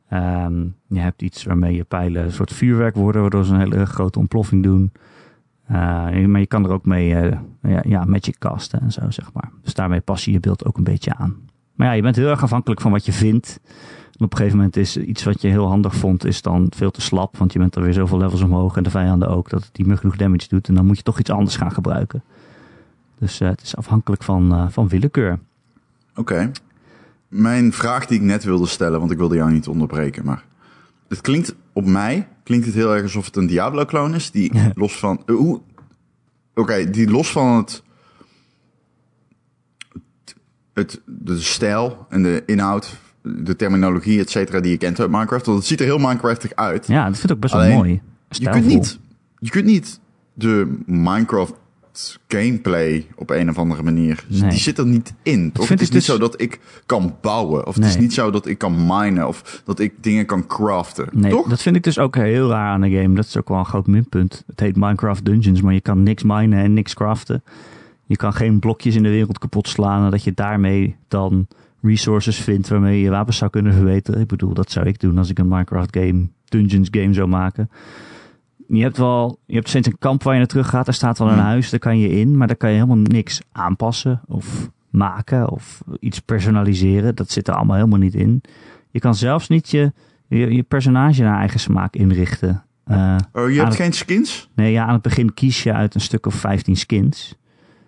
Ehm, je hebt iets waarmee je pijlen een soort vuurwerk worden, waardoor ze een hele grote ontploffing doen. Maar je kan er ook mee eh, ja, ja, magic casten en zo, zeg maar. Dus daarmee pas je je beeld ook een beetje aan. Maar ja, je bent heel erg afhankelijk van wat je vindt. En op een gegeven moment is iets wat je heel handig vond, is dan veel te slap. Want je bent er weer zoveel levels omhoog en de vijanden ook, dat het niet meer genoeg damage doet. En dan moet je toch iets anders gaan gebruiken. Dus eh, het is afhankelijk van, eh, van willekeur. Oké. Mijn vraag die ik net wilde stellen, want ik wilde jou niet onderbreken, maar het klinkt op mij klinkt het heel erg alsof het een Diablo-kloon is die *laughs* los van eh, hoe Oké, die los van het, het de stijl en de inhoud, de terminologie, et cetera, die je kent uit Minecraft, want het ziet er heel Minecraftig uit. Ja, dat vind ik ook best Alleen, wel mooi. Je kunt Stijlvol. niet, je kunt niet de Minecraft gameplay op een of andere manier. Nee. Die zit er niet in. Toch? Het is niet dus- zo dat ik kan bouwen. Of het is niet zo dat ik kan minen. Of dat ik dingen kan craften. Nee, Toch? dat vind ik dus ook heel raar aan de game. Dat is ook wel een groot minpunt. Het heet Minecraft Dungeons, maar je kan niks minen en niks craften. Je kan geen blokjes in de wereld kapot slaan en dat je daarmee dan resources vindt waarmee je wapens zou kunnen verbeteren. Ik bedoel, dat zou ik doen als ik een Minecraft game, Dungeons game zou maken. Je hebt wel, je hebt steeds een kamp waar je naar terug gaat. Er staat wel een Hmm. huis, daar kan je in, maar daar kan je helemaal niks aanpassen of maken of iets personaliseren. Dat zit er allemaal helemaal niet in. Je kan zelfs niet je, je, je personage naar eigen smaak inrichten. Eh, Oh, je hebt het- geen skins? nee, ja, aan het begin kies je uit een stuk of 15 skins.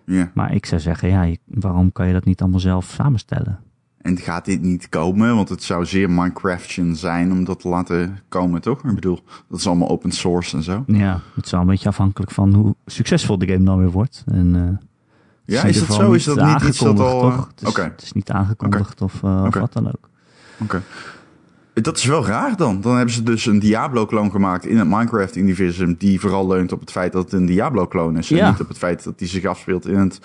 Ja. Maar ik zou zeggen, ja, waarom kan je dat niet allemaal zelf samenstellen? En gaat dit niet komen? Want het zou zeer Minecraftian zijn om dat te laten komen, toch? Ik bedoel, dat is allemaal open source en zo. Ja, het is wel een beetje afhankelijk van hoe succesvol de game dan weer wordt. En, eh, Ja, is dat zo? Is dat niet iets dat al... eh, toch? Het is, Oké, het is niet aangekondigd of, eh, of wat dan ook. oké. Dat is wel raar dan. Dan hebben ze dus een Diablo-kloon gemaakt in het Minecraft-universum... die vooral leunt op het feit dat het een Diablo-kloon is... Ja. en niet op het feit dat die zich afspeelt in het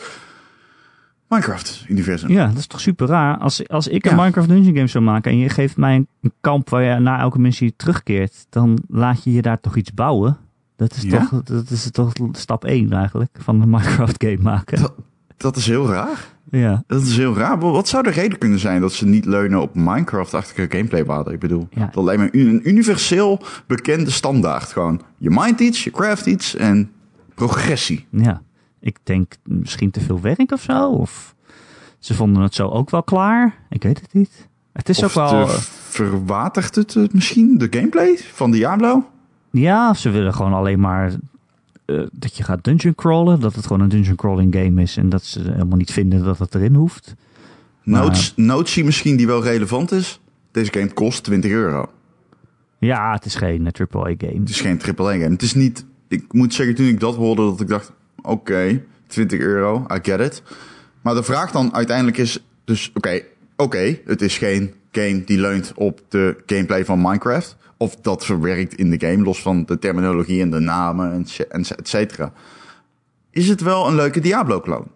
Minecraft-universum. Ja, dat is toch super raar. Als, als ik een Ja. Minecraft Dungeon game zou maken en je geeft mij een, een kamp waar je na elke missie terugkeert, dan laat je je daar toch iets bouwen. Dat is, Ja? toch, dat is toch stap 1 eigenlijk van een *laughs* Minecraft game maken. Dat- Dat is heel raar. Ja. Dat is heel raar. Wat zou de reden kunnen zijn dat ze niet leunen op Minecraft-achtige gameplay-waarden? Ik bedoel, Ja. dat lijkt me een universeel bekende standaard. Gewoon, je mindt iets, je craft iets en progressie. Ja, ik denk misschien te veel werk of zo. Of ze vonden het zo ook wel klaar. Ik weet het niet. Het is of ook wel. te verwatert het misschien, de gameplay van Diablo? Ja, ze willen gewoon alleen maar eh, dat je gaat dungeon crawlen. Dat het gewoon een dungeon crawling game is. En dat ze helemaal niet vinden dat het erin hoeft. Notes, notie misschien die wel relevant is. Deze game kost 20 euro. Ja, het is geen eh, AAA game. Het is geen AAA-game. Het is niet... Ik moet zeggen, toen ik dat hoorde, dat ik dacht... Oké, 20 euro, I get it. Maar de vraag dan uiteindelijk is... Dus oké, oké, het is geen game die leunt op de gameplay van Minecraft. Of dat verwerkt in de game, los van de terminologie en de namen en et cetera. Is het wel een leuke Diablo-kloon?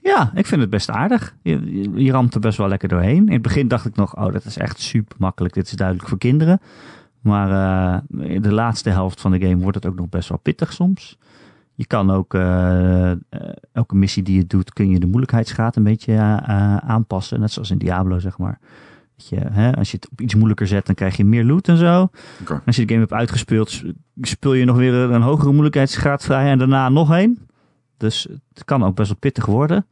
Ja, ik vind het best aardig. Je, je, ramt er best wel lekker doorheen. In het begin dacht ik nog, oh, dat is echt super makkelijk. Dit is duidelijk voor kinderen. Maar eh, in de laatste helft van de game wordt het ook nog best wel pittig soms. Je kan ook, eh, eh, elke missie die je doet, kun je de moeilijkheidsgraad een beetje eh, eh, aanpassen. Net zoals in Diablo, zeg maar. Je, hè, als je het op iets moeilijker zet, dan krijg je meer loot en zo. Als je de game hebt uitgespeeld, speel je nog weer een hogere moeilijkheidsgraad vrij en daarna nog één. Dus het kan ook best wel pittig worden.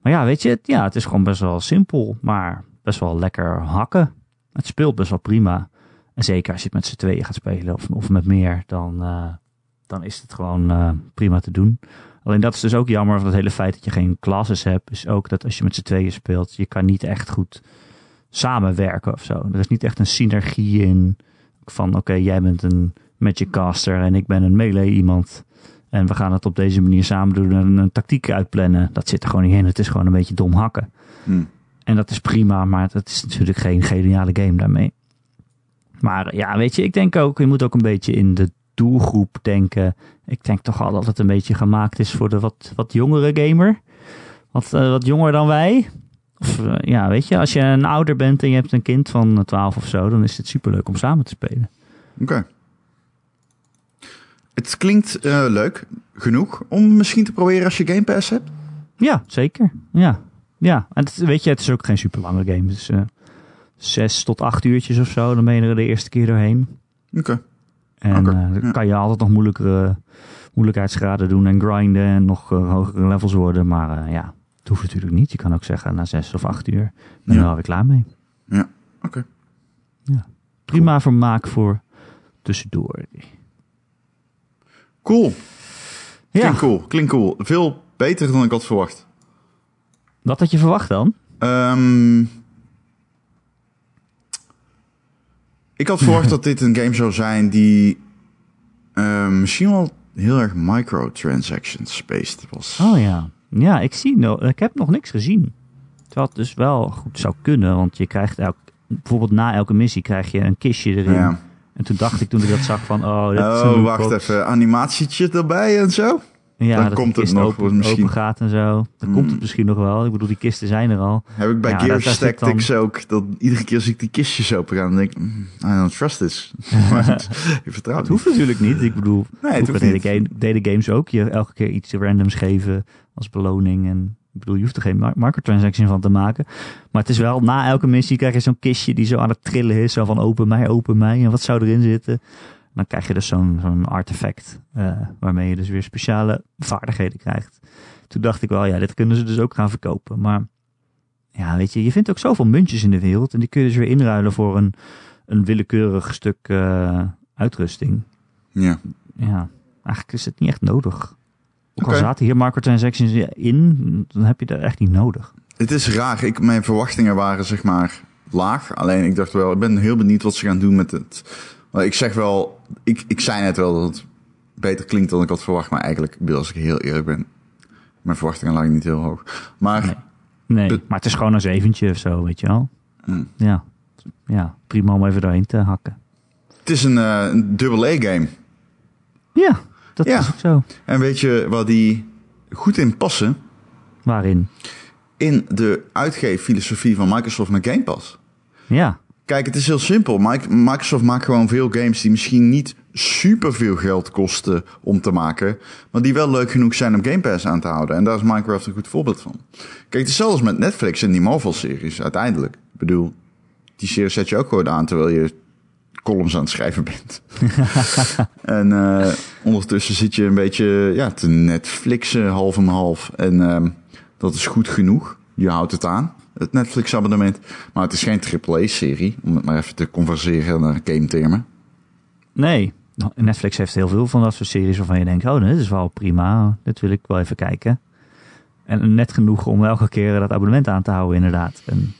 Maar ja, weet je, het, ja, het is gewoon best wel simpel, maar best wel lekker hakken. Het speelt best wel prima. En zeker als je het met z'n tweeën gaat spelen of, of met meer, dan, eh, dan is het gewoon eh, prima te doen. Alleen dat is dus ook jammer van het hele feit dat je geen classes hebt. Is ook dat als je met z'n tweeën speelt, je kan niet echt goed samenwerken of zo. Er is niet echt een synergie in van oké, jij bent een magic caster en ik ben een melee iemand. En we gaan het op deze manier samen doen en een tactiek uitplannen. Dat zit er gewoon niet in. Het is gewoon een beetje dom hakken. Hm. En dat is prima, maar dat is natuurlijk geen geniale game daarmee. Maar ja, weet je, ik denk ook, je moet ook een beetje in de doelgroep denken. Ik denk toch al dat het een beetje gemaakt is voor de wat, wat jongere gamer. Wat, eh, wat jonger dan wij. Of eh, ja, weet je, als je een ouder bent en je hebt een kind van eh, 12 of zo, dan is het superleuk om samen te spelen. Oké. Het klinkt eh, leuk genoeg om misschien te proberen als je Game Pass hebt. Ja, zeker. Ja, ja. En het, weet je, het is ook geen super lange game. Dus eh zes tot acht uurtjes of zo, dan ben je er de eerste keer doorheen. Oké. En eh, dan ja. kan je altijd nog moeilijkere moeilijkheidsgraden doen en grinden en nog eh, hogere levels worden. Maar eh, ja, het hoeft natuurlijk niet. Je kan ook zeggen na zes of acht uur ben je Ja. er alweer klaar mee. Ja, oké. Prima vermaak voor tussendoor. Cool. Ja, Klinkt cool. Klinkt cool. Veel beter dan ik had verwacht. wat had je verwacht dan? Ehm, ik had verwacht *laughs* dat dit een game zou zijn die eh, misschien wel heel erg microtransactions based was. Oh ja, ja ik, zie no ik heb nog niks gezien. Terwijl het dus wel goed zou kunnen, want je krijgt elk, bijvoorbeeld na elke missie krijg je een kistje erin. Ja. En toen dacht ik toen ik dat zag van, oh, dit is Oh, een wacht lootbox. even. Animatietje erbij en zo? Ja, Dan dat komt het nog, open, misschien. open gaat en zo. Dan Hmm. komt het misschien nog wel. Ik bedoel, die kisten zijn er al. Heb ik bij Ja, Gears Tactics ook, dat iedere keer als ik die kistjes open ga, dan denk ik, mm, I don't trust this. *laughs* Maar ik vertrouw Het hoeft natuurlijk niet. Ik bedoel, Nee, het hoeft niet. deden games ook je elke keer iets randoms geven als beloning. En ik bedoel, je hoeft er geen microtransaction van te maken. Maar het is wel, na elke missie krijg je zo'n kistje die zo aan het trillen is. Zo van open mij, open mij. En wat zou erin zitten? Dan krijg je dus zo'n zo'n artefact. eh, waarmee je dus weer speciale vaardigheden krijgt. Toen dacht ik wel, ja, dit kunnen ze dus ook gaan verkopen. Maar ja, weet je, je vindt ook zoveel muntjes in de wereld. En die kun je dus weer inruilen voor een, een willekeurig stuk eh, uitrusting. Ja. Ja, eigenlijk is het niet echt nodig. Ook al Oké. zaten hier microtransactions in, dan heb je dat echt niet nodig. Het is raar. Ik, mijn verwachtingen waren zeg maar laag. Alleen ik dacht wel, ik ben heel benieuwd wat ze gaan doen met het. Maar ik zeg wel, ik, ik zei net wel dat het beter klinkt dan ik had verwacht. Maar eigenlijk, als ik heel eerlijk ben, mijn verwachtingen lagen niet heel hoog. Maar Nee. Nee, De- maar het is gewoon een zeventje of zo, weet je wel. Mm. Ja. ja, prima om even doorheen te hakken. het is een, eh een double-A-game. Ja, dat Ja. is ook zo. En weet je waar die goed in passen? Waarin? In de uitgeeffilosofie van Microsoft met Game Pass. Ja, Kijk, het is heel simpel. Mic- Microsoft maakt gewoon veel games die misschien niet super veel geld kosten om te maken, maar die wel leuk genoeg zijn om Game Pass aan te houden. En daar is Minecraft een goed voorbeeld van. Kijk, het is zelfs met Netflix en die Marvel-series uiteindelijk. Ik bedoel, die serie zet je ook gewoon aan terwijl je columns aan het schrijven bent. *laughs* en eh, ondertussen zit je een beetje ja, te Netflixen half en half. En ehm, dat is goed genoeg. Je houdt het aan, het Netflix-abonnement. Maar het is geen AAA-serie, om het maar even te converseren naar game-termen. nee. Netflix heeft heel veel van dat soort series waarvan je denkt, oh, dit is wel prima. Dit wil ik wel even kijken. En net genoeg om elke keer dat abonnement aan te houden, inderdaad. En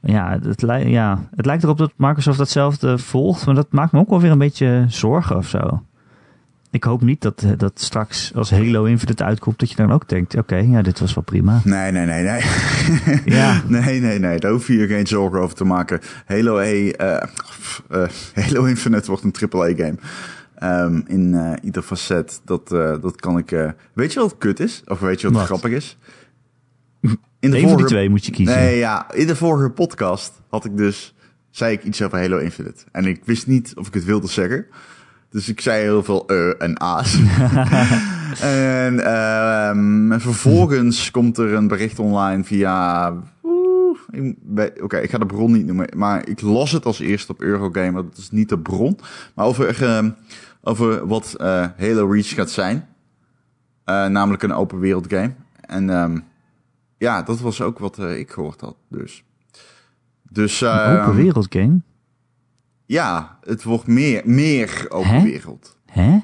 ja, het, li- ja, het lijkt erop dat Microsoft datzelfde volgt, maar dat maakt me ook wel weer een beetje zorgen of zo. Ik hoop niet dat, eh, dat straks als Halo Infinite uitkomt, dat je dan ook denkt, oké, ja, dit was wel prima. Nee, nee, nee, nee. *laughs* Ja. nee, nee, nee. Daar hoef je je geen zorgen over te maken. Halo, A, eh, eh, Halo Infinite wordt een AAA-game. Ehm, in ieder facet. Dat, dat kan ik... weet je wat kut is? Of weet je wat, Wat? grappig is? In Eén van die twee moet je kiezen. Nee, ja. In de vorige podcast had ik dus... Zei ik iets over Halo Infinite. En ik wist niet of ik het wilde zeggen. Dus ik zei heel veel eh en a's. *laughs* en ehm, vervolgens komt er een bericht online via... Oké, ik ga de bron niet noemen. Maar ik las het als eerste op Eurogamer. Dat is niet de bron. Maar over, ehm, over wat eh, Halo Reach gaat zijn. Eh, namelijk een open wereld game. En ehm, ja, dat was ook wat eh, ik gehoord had. Dus, dus Een ehm, open wereld game? ja, het wordt meer, meer open Hè? wereld. Hè?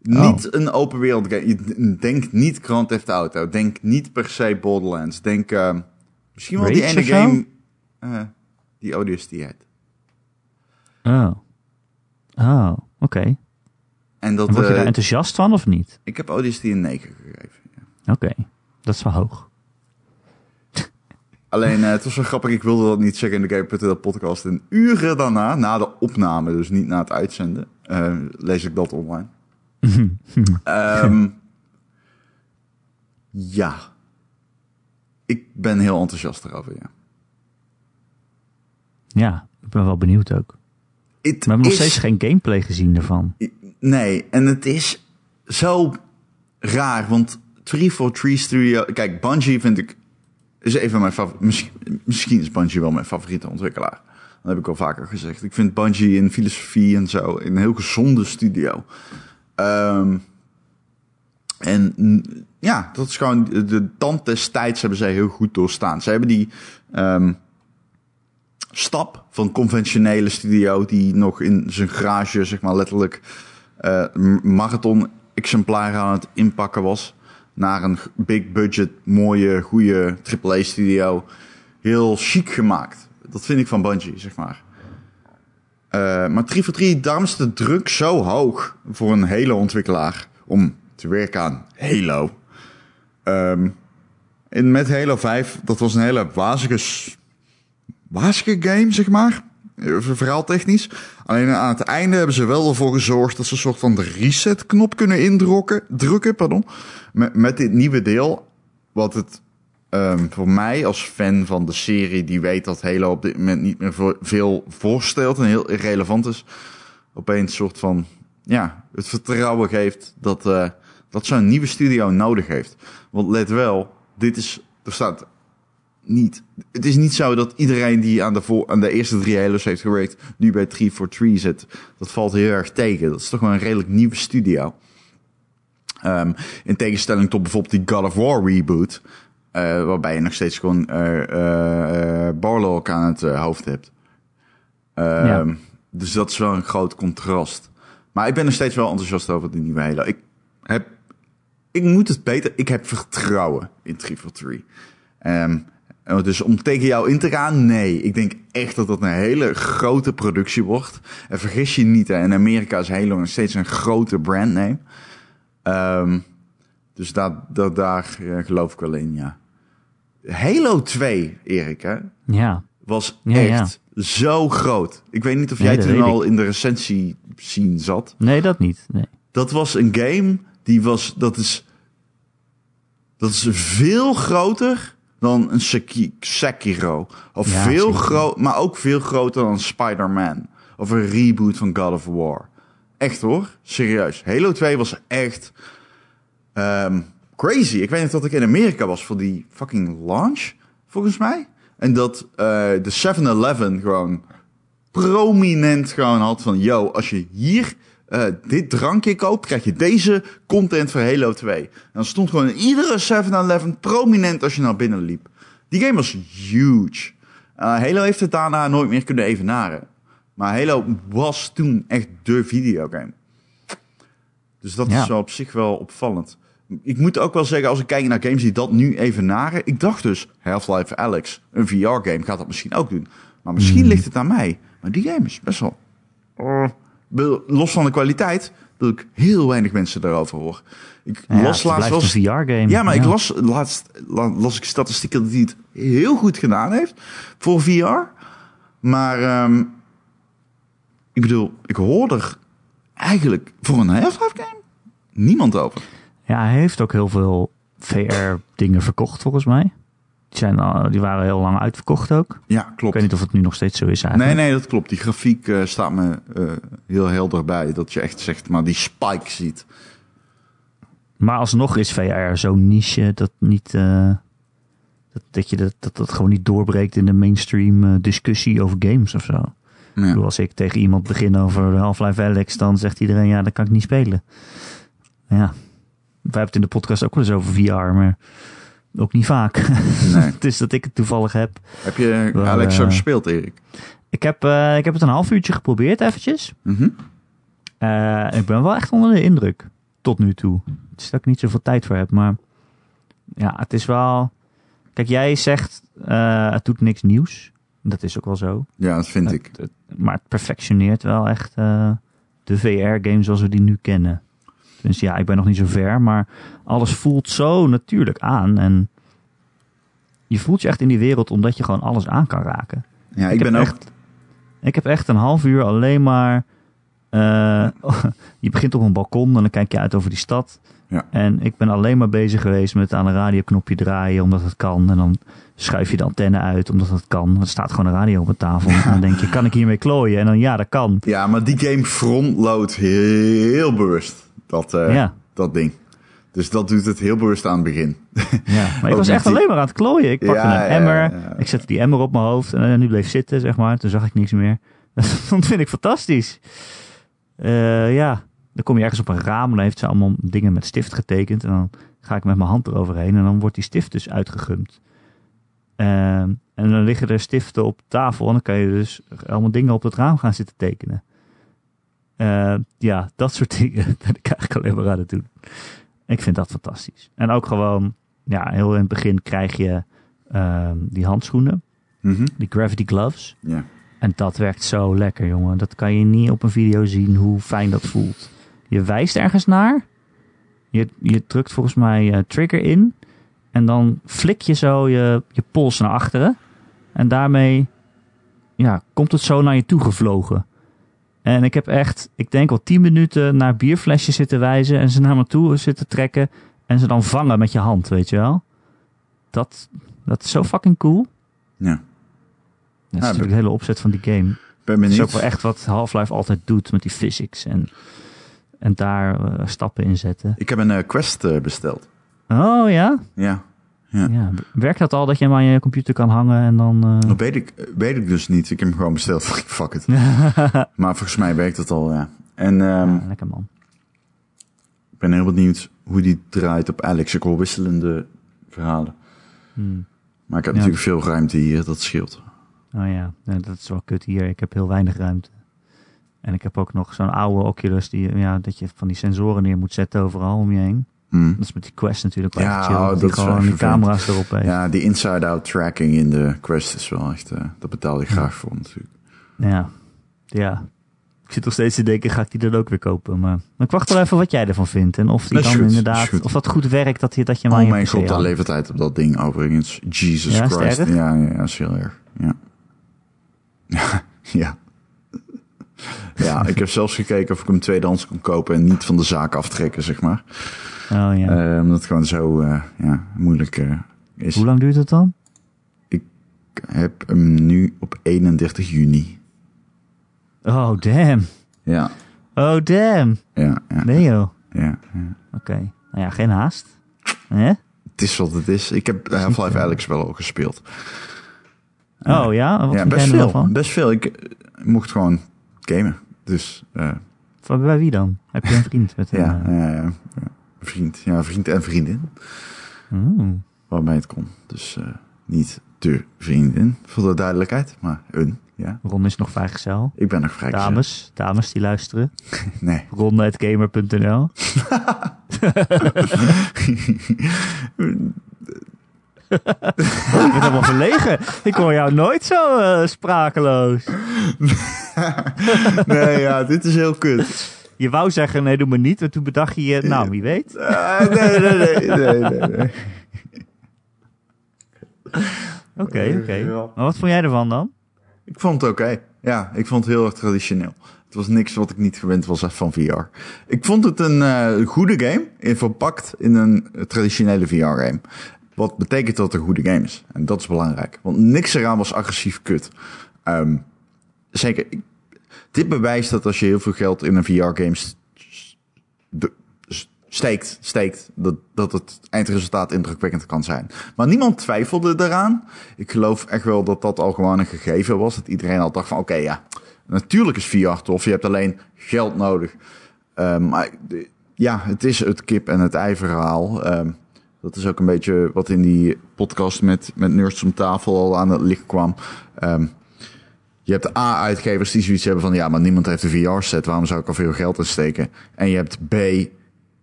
Niet een open wereld game. Je denkt niet Grand Theft Auto. Denk niet per se Borderlands. Denk eh, misschien wel die ene game eh, die ODST heet. Oh. Oh, oké. En dat, En Word je eh, daar enthousiast van of niet? ik heb ODST een 9 gegeven. ja. Oké, dat is wel hoog. Alleen, eh, het was wel grappig. Ik wilde dat niet zeggen in de Game.nl podcast. En uren daarna, na de opname, dus niet na het uitzenden, eh, lees ik dat online. *laughs* Ehm, ja. Ik ben heel enthousiast erover, ja. Ja, ik ben wel benieuwd ook. Het We hebben nog steeds geen gameplay gezien ervan. Nee, en het is zo raar, want 343 Studio... Kijk, Bungie vind ik... Is even mijn favoriet. Misschien, is Bungie wel mijn favoriete ontwikkelaar. Dat heb ik al vaker gezegd. Ik vind Bungie in filosofie en zo een heel gezonde studio. Ehm, en ja, dat is gewoon... De, tand des tijds hebben zij heel goed doorstaan. Ze hebben die... ehm, stap van conventionele studio die nog in zijn garage, zeg maar letterlijk, eh, m- marathon exemplaren aan het inpakken was. Naar een big budget, mooie, goede AAA studio. Heel chic gemaakt. Dat vind ik van Bungie, zeg maar. Eh, maar 3 voor 3, daarom is de druk zo hoog voor een hele ontwikkelaar om te werken aan Halo. Ehm, en met Halo 5, dat was een hele wazige wazige game, zeg maar. Eh, verhaaltechnisch. Alleen aan het einde hebben ze wel ervoor gezorgd dat ze een soort van de reset-knop kunnen indrukken. Drukken, pardon. Met, met dit nieuwe deel. Wat het um, voor mij als fan van de serie, die weet dat Halo op dit moment niet meer veel voorstelt en heel irrelevant is. Opeens een soort van, ja, het vertrouwen geeft dat, uh, dat zo'n nieuwe studio nodig heeft. Want let wel, dit is, er staat niet. Het is niet zo dat iedereen die aan de, voor, aan de eerste drie Halo's heeft gewerkt, nu bij 343 zit. Dat valt heel erg tegen. Dat is toch wel een redelijk nieuwe studio. Um, in tegenstelling tot bijvoorbeeld die God of War reboot. Uh, waarbij je nog steeds gewoon uh, uh, Barlock aan het hoofd hebt. Ja. Dus dat is wel een groot contrast. Maar ik ben nog steeds wel enthousiast over die nieuwe Halo. Ik heb, ik moet het beter, ik heb vertrouwen in 343. Um, dus om tegen jou in te gaan, nee. Ik denk echt dat dat een hele grote productie wordt. En vergis je niet, hè, in Amerika is Halo nog steeds een grote brandname. Um, dus daar, daar, daar geloof ik wel in, ja. Halo 2, Erik, hè? Ja. Was echt zo groot. Ik weet niet of jij toen al in de recensie zien zat. Nee, dat niet. Nee. Dat was een game die was, dat is, dat is veel groter dan een Sekiro. Of veel groter, maar ook veel groter dan Spider-Man. Of een reboot van God of War. Echt hoor, serieus. Halo 2 was echt um, crazy. Ik weet niet dat ik in Amerika was voor die fucking launch, volgens mij. En dat uh, de 7-Eleven gewoon prominent gewoon had van... Yo, als je hier uh, dit drankje koopt, krijg je deze content voor Halo 2. En dan stond gewoon in iedere 7-Eleven prominent als je naar binnen liep. Die game was huge. Uh, Halo heeft het daarna nooit meer kunnen evenaren. Maar Halo was toen echt de videogame. Dus dat is wel op zich wel opvallend. Ik moet ook wel zeggen, als ik kijk naar games die dat nu evenaren... Ik dacht dus, Half-Life Alex, een VR-game, gaat dat misschien ook doen. Maar misschien hmm. ligt het aan mij. Maar die game is best wel... Uh, los van de kwaliteit, dat ik heel weinig mensen daarover hoor. Ik ja, las laatst wel. een VR-game. Ja, maar ik las laatst las ik statistieken dat hij het heel goed gedaan heeft voor VR. Maar um, ik bedoel, ik hoor er eigenlijk voor een Half-Life game niemand over. Ja, hij heeft ook heel veel VR-dingen verkocht volgens mij. Die, zijn, die waren heel lang uitverkocht ook. Ja, klopt. Ik weet niet of het nu nog steeds zo is eigenlijk. Nee, nee, dat klopt. Die grafiek uh, staat me uh, heel helder bij. Dat je echt zegt, maar die spike ziet. Maar alsnog is VR zo'n niche dat niet... Uh, dat, dat je dat, dat, dat gewoon niet doorbreekt in de mainstream discussie over games of zo. Ja. als ik tegen iemand begin over Half-Life Alex, dan zegt iedereen, ja, dat kan ik niet spelen. Ja, wij hebben het in de podcast ook wel eens over VR, maar ook niet vaak. *laughs* Nee. het is dat ik het toevallig heb. Heb je Alex zo uh, gespeeld, Erik? Ik heb, uh, ik heb het een half uurtje geprobeerd eventjes. Mm -hmm. uh, ik ben wel echt onder de indruk. Tot nu toe. Het is dat ik niet zoveel tijd voor heb, maar... Ja, het is wel... Kijk, jij zegt, het doet niks nieuws. Dat is ook wel zo. Ja, dat vind ik. maar het perfectioneert wel echt de VR-games zoals we die nu kennen. Dus ja, ik ben nog niet zo ver, maar alles voelt zo natuurlijk aan. En je voelt je echt in die wereld omdat je gewoon alles aan kan raken. Ja, ik, ben ook... Echt, ik heb echt een half uur alleen maar... Uh, *laughs* je begint op een balkon en dan kijk je uit over die stad. Ja. En ik ben alleen maar bezig geweest met aan een radioknopje draaien omdat het kan. En dan schuif je de antenne uit omdat het kan. Er staat gewoon een radio op de tafel. En dan denk je, kan ik hiermee klooien? En dan ja, dat kan. Ja, maar die game frontloadt heel bewust dat, uh, ja. dat ding. Dus dat doet het heel bewust aan het begin. *laughs* Ja, maar ik was echt alleen maar aan het klooien. Ik pakte een emmer, ik zette die emmer op mijn hoofd en uh, nu bleef zitten, zeg maar. Toen zag ik niks meer. *laughs* dat vind ik fantastisch. Uh, ja, dan kom je ergens op een raam en dan heeft ze allemaal dingen met stift getekend. En dan ga ik met mijn hand eroverheen en dan wordt die stift dus uitgegumd. en dan liggen er stiften op tafel en dan kan je dus allemaal dingen op het raam gaan zitten tekenen. Uh, ja, dat soort *laughs* dingen ben ik eigenlijk alleen maar aan het doen. Ik vind dat fantastisch. En ook gewoon, ja, heel in het begin krijg je uh, die handschoenen. Mm -hmm. Die gravity gloves. Ja. En dat werkt zo lekker, jongen. Dat kan je niet op een video zien hoe fijn dat voelt. Je wijst ergens naar. Je, je drukt volgens mij uh, trigger in. En dan flik je zo je, je pols naar achteren. En daarmee ja, komt het zo naar je toe gevlogen. En ik heb echt, ik denk wel tien minuten naar bierflesjes zitten wijzen en ze naar me toe zitten trekken en ze dan vangen met je hand, weet je wel. Dat, dat is zo fucking cool. Ja. Dat is Ja, natuurlijk de hele opzet van die game. Ben Het is ook wel echt wat Half-Life altijd doet met die physics en, en daar eh, stappen in zetten. Ik heb een eh, Quest eh, besteld. Oh ja? Ja. Ja. ja? Werkt dat al dat je hem aan je computer kan hangen en dan... eh, Dat weet ik, weet ik dus niet. Ik heb hem gewoon besteld. *laughs* Fuck it. *laughs* Maar volgens mij werkt het al, ja. En ehm, ja, lekker man. ik ben heel benieuwd hoe die draait op Alex. Ik hoor wisselende verhalen. Hmm. Maar ik heb Ja. natuurlijk veel ruimte hier, dat scheelt. Oh ja, dat is wel kut hier. Ik heb heel weinig ruimte. En ik heb ook nog zo'n oude Oculus die, ja, dat je van die sensoren neer moet zetten overal om je heen. Hm. Dat is met die Quest natuurlijk wel Ja, echt chill. oh, dat gewoon die camera's erop heeft. Ja. Ja, die inside-out tracking in de Quest is wel echt... eh dat betaal je graag voor natuurlijk. ja. Ik zit nog steeds te denken, ga ik die dan ook weer kopen? Maar, maar ik wacht wel even wat jij ervan vindt. En of die dan goed, inderdaad, goed. of dat goed werkt, dat je, dat je hem aan Oh mijn god, daar levert tijd op dat ding overigens. Jesus Ja, Christ. Ja, ja, ja, is heel erg. Ja. *laughs* ja. Ja, ik heb zelfs gekeken of ik hem tweedehands kon kopen en niet van de zaak aftrekken, zeg maar. Oh ja. Eh, omdat het gewoon zo eh, ja, moeilijk eh, is. Hoe lang duurt het dan? Ik heb hem nu op 31 juni. Oh, damn. Ja, Oh, damn. ja, ja. Nee joh. ja, ja. Oké. Nou ja, geen haast. Hè? Het is wat het is. Ik heb Half-Life Alex wel al gespeeld. Oh ja? Wat ja, best er veel. Best veel. Ik mocht gewoon gamen. Dus eh, Van bij wie dan? Heb je een vriend met *laughs* een... ja, eh, ja, ja, vriend. Ja, vriend en vriendin. oeh. Waarbij het kon. Dus eh, niet de vriendin, voor de duidelijkheid. Maar een, ja. Ron is nog vrijgezel. Ik ben nog vrij Dames, dames die luisteren. *laughs* Nee. Ron.gamer.nl *laughs* Ik ben helemaal verlegen. Ik hoor jou nooit zo eh, sprakeloos. *laughs* nee, ja, dit is heel kut. Je wou zeggen, nee, doe me niet. En toen bedacht je je, nou, wie weet. Ah, nee, nee, nee, nee, nee, nee. Oké, oké. Maar wat vond jij ervan dan? Ik vond het oké. Ja, ik vond het heel erg traditioneel. Het was niks wat ik niet gewend was van VR. Ik vond het een eh, goede game, in, verpakt in een traditionele VR-game. Wat betekent dat het een goede game is. En dat is belangrijk. Want niks eraan was agressief kut. Ehm, zeker, dit bewijst dat als je heel veel geld in een VR-game steekt, steekt dat, dat het eindresultaat indrukwekkend kan zijn. Maar niemand twijfelde eraan. Ik geloof echt wel dat dat al gewoon een gegeven was. Dat iedereen al dacht van oké, ja, natuurlijk is VR tof. Je hebt alleen geld nodig. Ehm, maar ja, het is het kip en het ei verhaal. Ehm, dat is ook een beetje wat in die podcast met, met Nerds om tafel al aan het licht kwam. Ehm, je hebt A-uitgevers die zoiets hebben van... ja, maar niemand heeft een VR-set. Waarom zou ik al veel geld in steken? En je hebt B...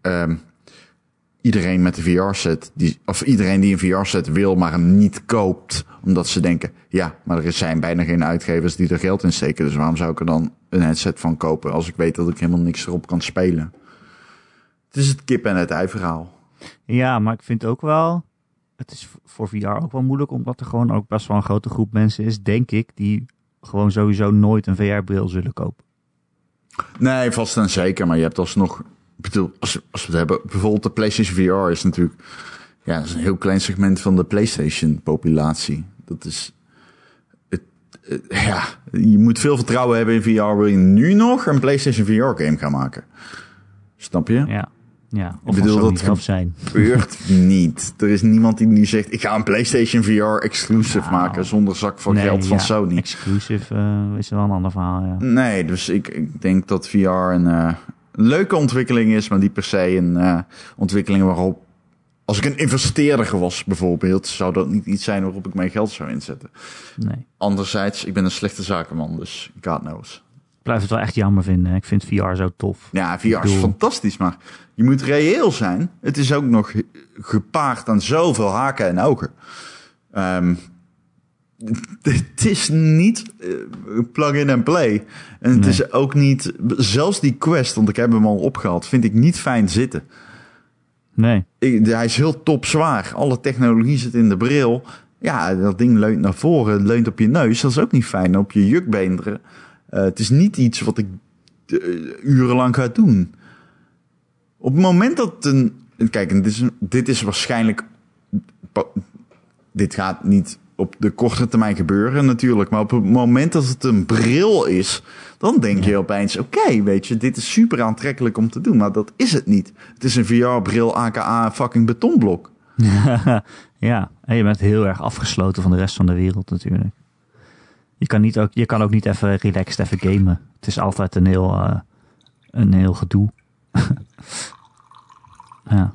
ehm, iedereen met een VR-set... Of iedereen die een VR-set wil, maar hem niet koopt... omdat ze denken... ja, maar er zijn bijna geen uitgevers die er geld in steken... dus waarom zou ik er dan een headset van kopen... als ik weet dat ik helemaal niks erop kan spelen? Het is het kip en het ei verhaal. Ja, maar ik vind ook wel... Het is voor VR ook wel moeilijk, omdat er gewoon ook best wel een grote groep mensen is, denk ik, die gewoon sowieso nooit een VR-bril zullen kopen. Nee, vast en zeker. Maar je hebt alsnog... Ik bedoel, als, als we het hebben... Bijvoorbeeld de PlayStation VR is natuurlijk... Ja, dat is een heel klein segment van de PlayStation-populatie. Dat is... Het, het- ja, je moet veel vertrouwen hebben in VR. Wil je nu nog een PlayStation VR-game gaan maken? Snap je? Ja, ja. of bedoel, van Sony dat zijn. *laughs* Gebeurt niet. Er is niemand die nu zegt... Ik ga een PlayStation VR exclusive Nou, maken... zonder zak van geld van ja, Sony. Exclusive eh, is wel een ander verhaal, ja. Nee, dus ik, ik denk dat VR een, eh, een leuke ontwikkeling is, maar niet per se een eh, ontwikkeling waarop. Als ik een investeerder was, bijvoorbeeld, zou dat niet iets zijn waarop ik mijn geld zou inzetten. Nee. Anderzijds, ik ben een slechte zakenman, dus God knows. Blijf het wel echt jammer vinden. Ik vind VR zo tof. Ja, VR is fantastisch, maar je moet reëel zijn. Het is ook nog gepaard aan zoveel haken en ogen. Ehm, *laughs* het is niet eh, plug-in and play. En het Nee. is ook niet... Zelfs die quest, want ik heb hem al opgehaald... vind ik niet fijn zitten. Nee. Ik- hij is heel top zwaar. Alle technologie zit in de bril. ja, dat ding leunt naar voren, leunt op je neus. Dat is ook niet fijn. Op je jukbeenderen. Uh, het is niet iets wat ik uh, urenlang ga doen. Op het moment dat een. Kijk, dit is, dit is waarschijnlijk. Dit gaat niet op de korte termijn gebeuren natuurlijk. Maar op het moment dat het een bril is, dan denk je opeens: oké, weet je, dit is super aantrekkelijk om te doen. Maar dat is het niet. Het is een VR-bril, aka fucking betonblok. *laughs* ja, en je bent heel erg afgesloten van de rest van de wereld natuurlijk. Je kan, niet ook, je kan ook niet even relaxed even gamen. Het is altijd een heel, uh, een heel gedoe. *laughs* ja.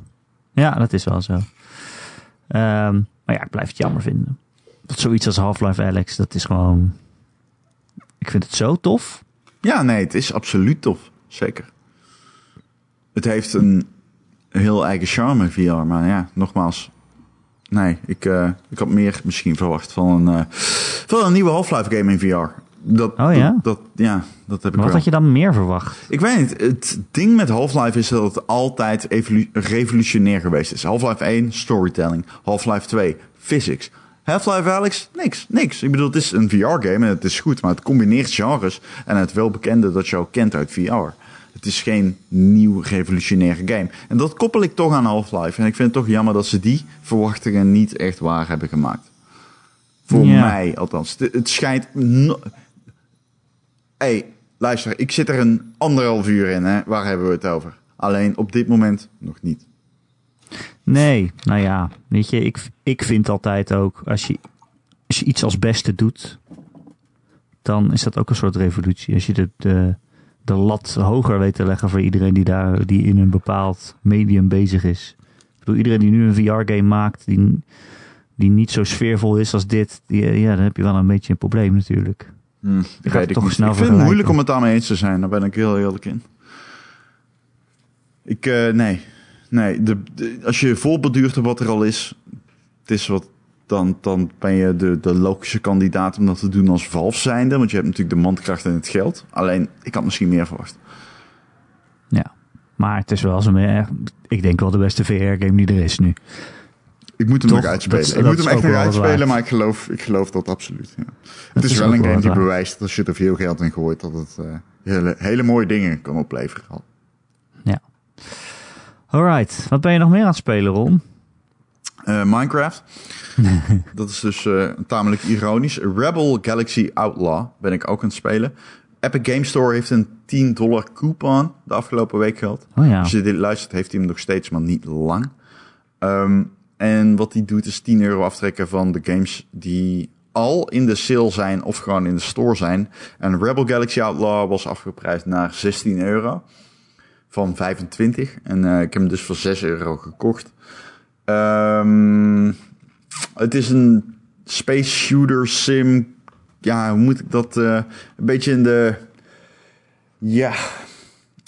ja, dat is wel zo. Um, maar ja, ik blijf het jammer vinden. Zoiets als Half-Life Alex, dat is gewoon... Ik vind het zo tof. Ja, nee, het is absoluut tof. Zeker. Het heeft een heel eigen charme, VR. Maar ja, nogmaals, Nee, ik, uh, ik had meer misschien verwacht van een, uh, van een nieuwe Half-Life game in VR. Dat, oh ja? Dat, dat, ja, dat heb ik Wat wel. had je dan meer verwacht? Ik weet niet. Het ding met Half-Life is dat het altijd revolutionair geweest is. Half-Life 1, storytelling. Half-Life 2, physics. Half-Life Alex, niks, niks. Ik bedoel, het is een VR-game en het is goed, maar het combineert genres en het welbekende dat je ook kent uit VR. Het is geen nieuw revolutionaire game. En dat koppel ik toch aan Half-Life. En ik vind het toch jammer dat ze die verwachtingen niet echt waar hebben gemaakt. Voor mij althans. Het, het schijnt. No hey, luister, ik zit er een anderhalf uur in. Hè? Waar hebben we het over? Alleen op dit moment nog niet. Nee, nou ja, weet je, ik, ik vind altijd ook, als je, als je iets als beste doet, dan is dat ook een soort revolutie. Als je de, de, de lat hoger weet te leggen voor iedereen die, daar, die in een bepaald medium bezig is. Ik bedoel, iedereen die nu een VR-game maakt, die, die niet zo sfeervol is als dit, die, ja, dan heb je wel een beetje een probleem natuurlijk. Hm, gaat weet ik toch niet. snel ik vind het moeilijk om het daarmee eens te zijn. Daar ben ik heel eerlijk in. Ik, eh, nee. Nee, de, de- als je voorbeduurt op wat er al is, het is wat, dan, dan ben je de, de logische kandidaat om dat te doen als Valve zijnde. Want je hebt natuurlijk de mandkracht en het geld. Alleen, ik had misschien meer verwacht. Ja, maar het is wel zo'n, erg- ik denk wel de beste VR-game die er is nu. Ik moet hem Toch? nog uitspelen. Dat ik dat moet hem echt nog uitspelen, waard. maar ik geloof, ik geloof dat absoluut. Ja. Het is, is wel een game die waard. bewijst dat als je er veel geld in gooit, dat het eh, hele, hele mooie dingen kan opleveren. Ja. Alright, wat ben je nog meer aan het spelen, Ron? Eh, Minecraft. *laughs* dat is dus eh, tamelijk ironisch. Rebel Galaxy Outlaw ben ik ook aan het spelen. Epic Game Store heeft een 10 dollar coupon de afgelopen week gehad. Oh ja. Als je dit luistert, heeft hij hem nog steeds, maar niet lang. Ehm, en wat hij doet is 10 euro aftrekken van de games die al in de sale zijn of gewoon in de store zijn. En Rebel Galaxy Outlaw was afgeprijsd naar 16 euro van 25. En eh, ik heb hem dus voor 6 euro gekocht. Ehm, het is een space shooter sim. Ja, hoe moet ik dat? eh, een beetje in de. Ja.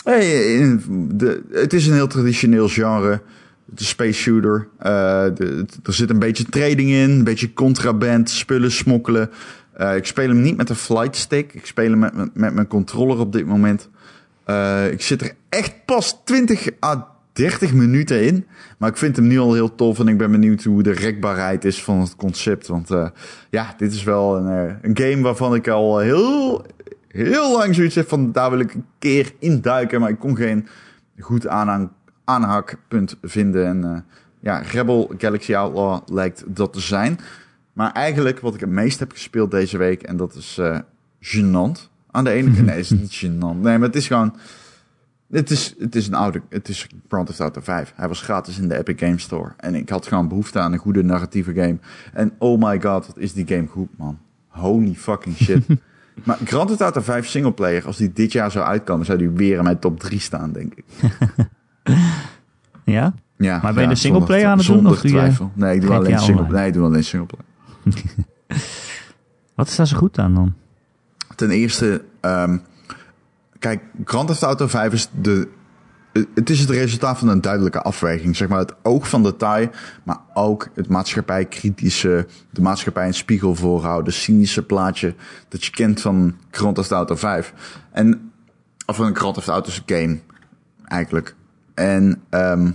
In de, het is een heel traditioneel genre. De space shooter. Eh, er zit een beetje trading in. Een beetje contraband, spullen smokkelen. Eh, ik speel hem niet met een flight stick. Ik speel hem met, met, mijn controller op dit moment. Ik zit er echt pas 20 à 30 minuten in. Maar ik vind hem nu al heel tof. En ik ben benieuwd hoe de rekbaarheid is van het concept. Want eh, ja, dit is wel een, eh, een game waarvan ik al heel, heel lang zoiets heb van... daar wil ik een keer induiken. Maar ik kon geen goed aanhang, aanhaakpunt vinden. En eh, ja, Rebel Galaxy Outlaw lijkt dat te zijn. Maar eigenlijk wat ik het meest heb gespeeld deze week... en dat is eh gênant. Aan de ene kant, nee, het is niet *laughs* gênant. Nee, maar het is gewoon... Het is, het is een oude, het is Grand Theft Auto 5. Hij was gratis in de Epic Games Store. En ik had gewoon behoefte aan een goede narratieve game. En oh my god, wat is die game goed, man. Holy fucking shit. *laughs* maar Grand Theft Auto 5 singleplayer, als die dit jaar zou uitkomen, zou die weer in mijn top 3 staan, denk ik. *laughs* Ja? Ja, Maar ben je ja, de singleplayer aan het doen, Zonder twijfel. Nee, ik doe alleen single, nee, ik doe alleen singleplayer. *laughs* Wat is daar zo goed aan dan? Ten eerste, ehm, kijk, Grand Theft Auto 5 is de. Het is het resultaat van een duidelijke afweging. Zeg maar het oog van detail, maar ook het maatschappijkritische, de maatschappij een spiegel voorhouden, cynische plaatje dat je kent van Grand Theft Auto 5. En, of een Grand Theft Auto game, eigenlijk. En ehm,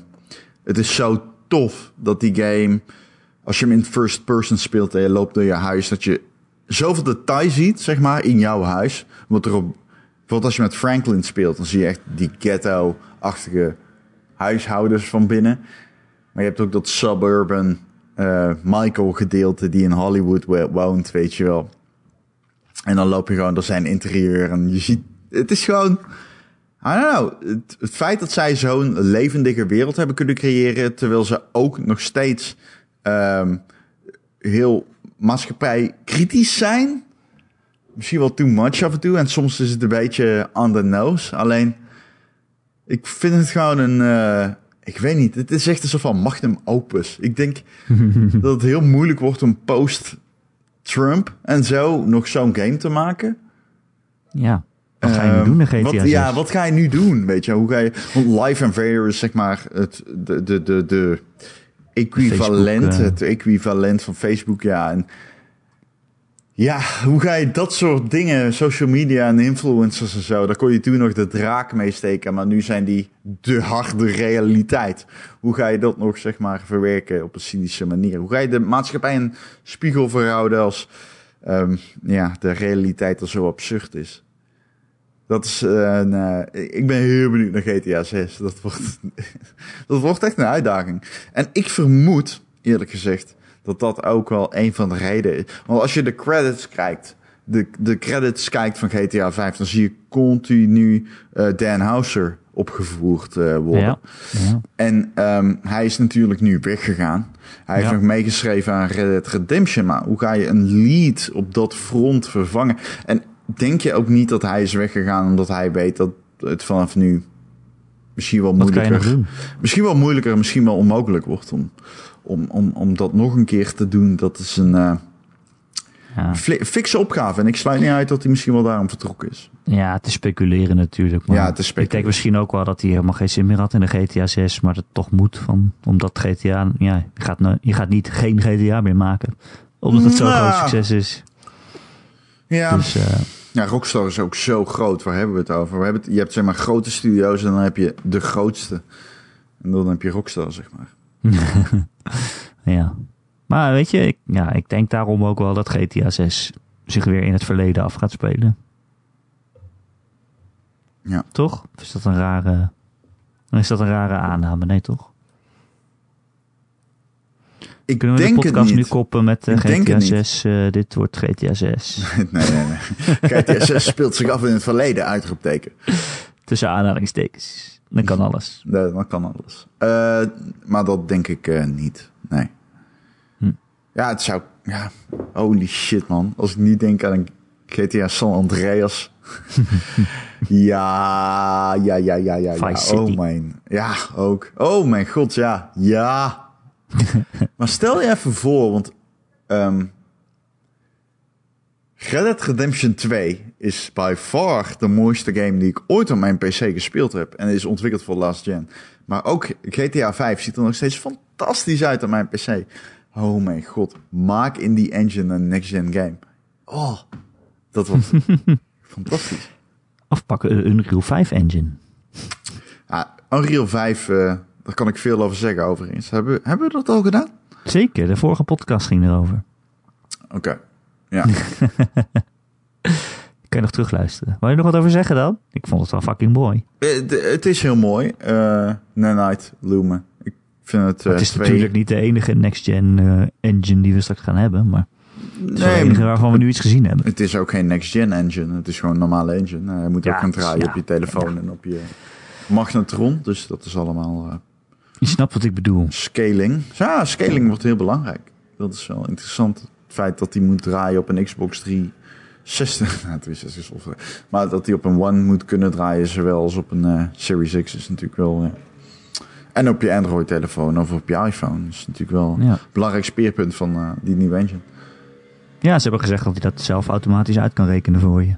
het is zo tof dat die game als je hem in first person speelt en je loopt door je huis, dat je zoveel detail ziet, zeg maar, in jouw huis. Wat erop, bijvoorbeeld als je met Franklin speelt, dan zie je echt die ghetto-achtige huishoudens van binnen. Maar je hebt ook dat suburban uh, Michael gedeelte die in Hollywood woont, weet je wel. En dan loop je gewoon door zijn interieur en je ziet, het is gewoon, I don't know, het, feit dat zij zo'n levendige wereld hebben kunnen creëren, terwijl ze ook nog steeds um, heel maatschappij kritisch zijn. Misschien wel too much af en toe. En soms is het een beetje on the nose. Alleen, ik vind het gewoon een, uh, ik weet niet, het is echt een soort van magnum opus. Ik denk *laughs* dat het heel moeilijk wordt om post-Trump en zo nog zo'n game te maken. Ja. Wat ga je nu doen in GTA wat, Ja, wat ga je nu doen? Weet je, hoe ga je... Want Live Invader is zeg maar het, de, de, de, de equivalent, Facebook, uh... het equivalent van Facebook, ja. En ja, hoe ga je dat soort dingen, social media en influencers en zo, daar kon je toen nog de draak mee steken, maar nu zijn die de harde realiteit. Hoe ga je dat nog, zeg maar, verwerken op een cynische manier? Hoe ga je de maatschappij een spiegel verhouden als um, ja, de realiteit er zo absurd is? Dat is een, uh, ik ben heel benieuwd naar GTA 6. Dat wordt, *laughs* dat wordt echt een uitdaging. En ik vermoed, eerlijk gezegd, dat dat ook wel een van de redenen is. Want als je de credits kijkt, de, de credits kijkt van GTA 5, dan zie je continu uh, Dan Houser opgevoerd uh, worden. Ja, ja. En um, hij is natuurlijk nu weggegaan. Hij heeft nog meegeschreven aan Red Dead Redemption. Maar hoe ga je een lead op dat front vervangen? En denk je ook niet dat hij is weggegaan omdat hij weet dat het vanaf nu misschien wel moeilijker, misschien wel moeilijker, misschien wel onmogelijk wordt om, om, om, om dat nog een keer te doen. Dat is een uh, ja. fikse opgave. En ik sluit niet uit dat hij misschien wel daarom vertrokken is. Ja, het is speculeren natuurlijk. Maar ja, het is speculeren. Ik denk misschien ook wel dat hij helemaal geen zin meer had in de GTA 6, maar het toch moet. Van, omdat GTA, ja, je gaat, je gaat niet geen GTA meer maken. Omdat het zo'n nou, groot succes is. Ja. Dus, uh, ja, Rockstar is ook zo groot. Waar hebben we het over? We hebben het, je hebt zeg maar grote studio's en dan heb je de grootste. En dan heb je Rockstar, zeg maar. *laughs* ja. Maar weet je, ik, ja, ik denk daarom ook wel dat GTA 6 zich weer in het verleden af gaat spelen. Ja. Toch? Of is dat een rare... is dat een rare aanname? Nee, toch? Ik Kunnen we denk de podcast nu koppen met uh, GTA 6? Uh, dit wordt GTA 6. *laughs* nee, nee, nee. GTA 6 speelt zich af in het verleden, uitroepteken. Tussen aanhalingstekens. Dan kan alles. *laughs* Nee, dan kan alles. Uh, maar dat denk ik uh, niet. Nee. Hm. Ja, het zou... Ja, holy shit, man. Als ik niet denk aan een GTA San Andreas. *laughs* ja, ja, ja, ja, ja. ja. Oh mijn... Ja, ook. Oh mijn god, ja. Ja. *laughs* maar stel je even voor, want um, Red Dead Redemption 2 is by far de mooiste game die ik ooit op mijn PC gespeeld heb. En is ontwikkeld voor last gen. Maar ook GTA 5 ziet er nog steeds fantastisch uit op mijn PC. Oh mijn god, maak in die engine een next gen game. Oh, dat wordt *laughs* fantastisch. Of pakken een Unreal 5 engine. Ja, Unreal 5... Uh, daar kan ik veel over zeggen overigens. Hebben, hebben we dat al gedaan? Zeker, de vorige podcast ging erover. Oké, okay. ja. *laughs* kan je nog terugluisteren. Wil je nog wat over zeggen dan? Ik vond het wel fucking mooi. Het, het is heel mooi. Uh, Nanite Lumen. Ik vind het, het is twee... natuurlijk niet de enige next-gen uh, engine die we straks gaan hebben, maar het is nee, enige waarvan we nu iets gezien hebben. Het is ook geen next-gen engine. Het is gewoon een normale engine. Uh, je moet Ja, ook gaan draaien ja. op je telefoon Ja. en op je magnetron. Dus dat is allemaal uh, Je snapt wat ik bedoel. scaling. Ja, scaling wordt heel belangrijk. Dat is wel interessant. Het feit dat die moet draaien op een Xbox 360. Nou, 360 is. Maar dat die op een One moet kunnen draaien, zowel als op een uh, Series X, is natuurlijk wel. Uh, en op je Android-telefoon of op je iPhone. is natuurlijk wel Ja. een belangrijk speerpunt van uh, die nieuwe engine. Ja, ze hebben gezegd dat hij dat zelf automatisch uit kan rekenen voor je.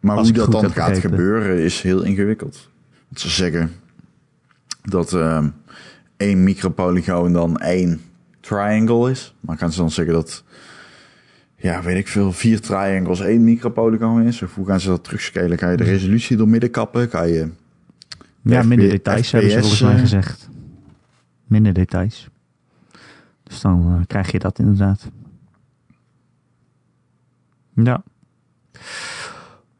Maar Als hoe dat dan gaat begrepen. gebeuren is heel ingewikkeld. Want ze zeggen dat ehm één micropolygoon dan één triangle is. Maar gaan ze dan zeggen dat, ja, weet ik veel, vier triangles één micropolygoon is? Of hoe gaan ze dat terugscalen? Ga je de resolutie door midden kappen? Ga je... Ja, minder details hebben ze volgens mij eh, gezegd. Minder details. Dus dan eh, krijg je dat inderdaad. Ja.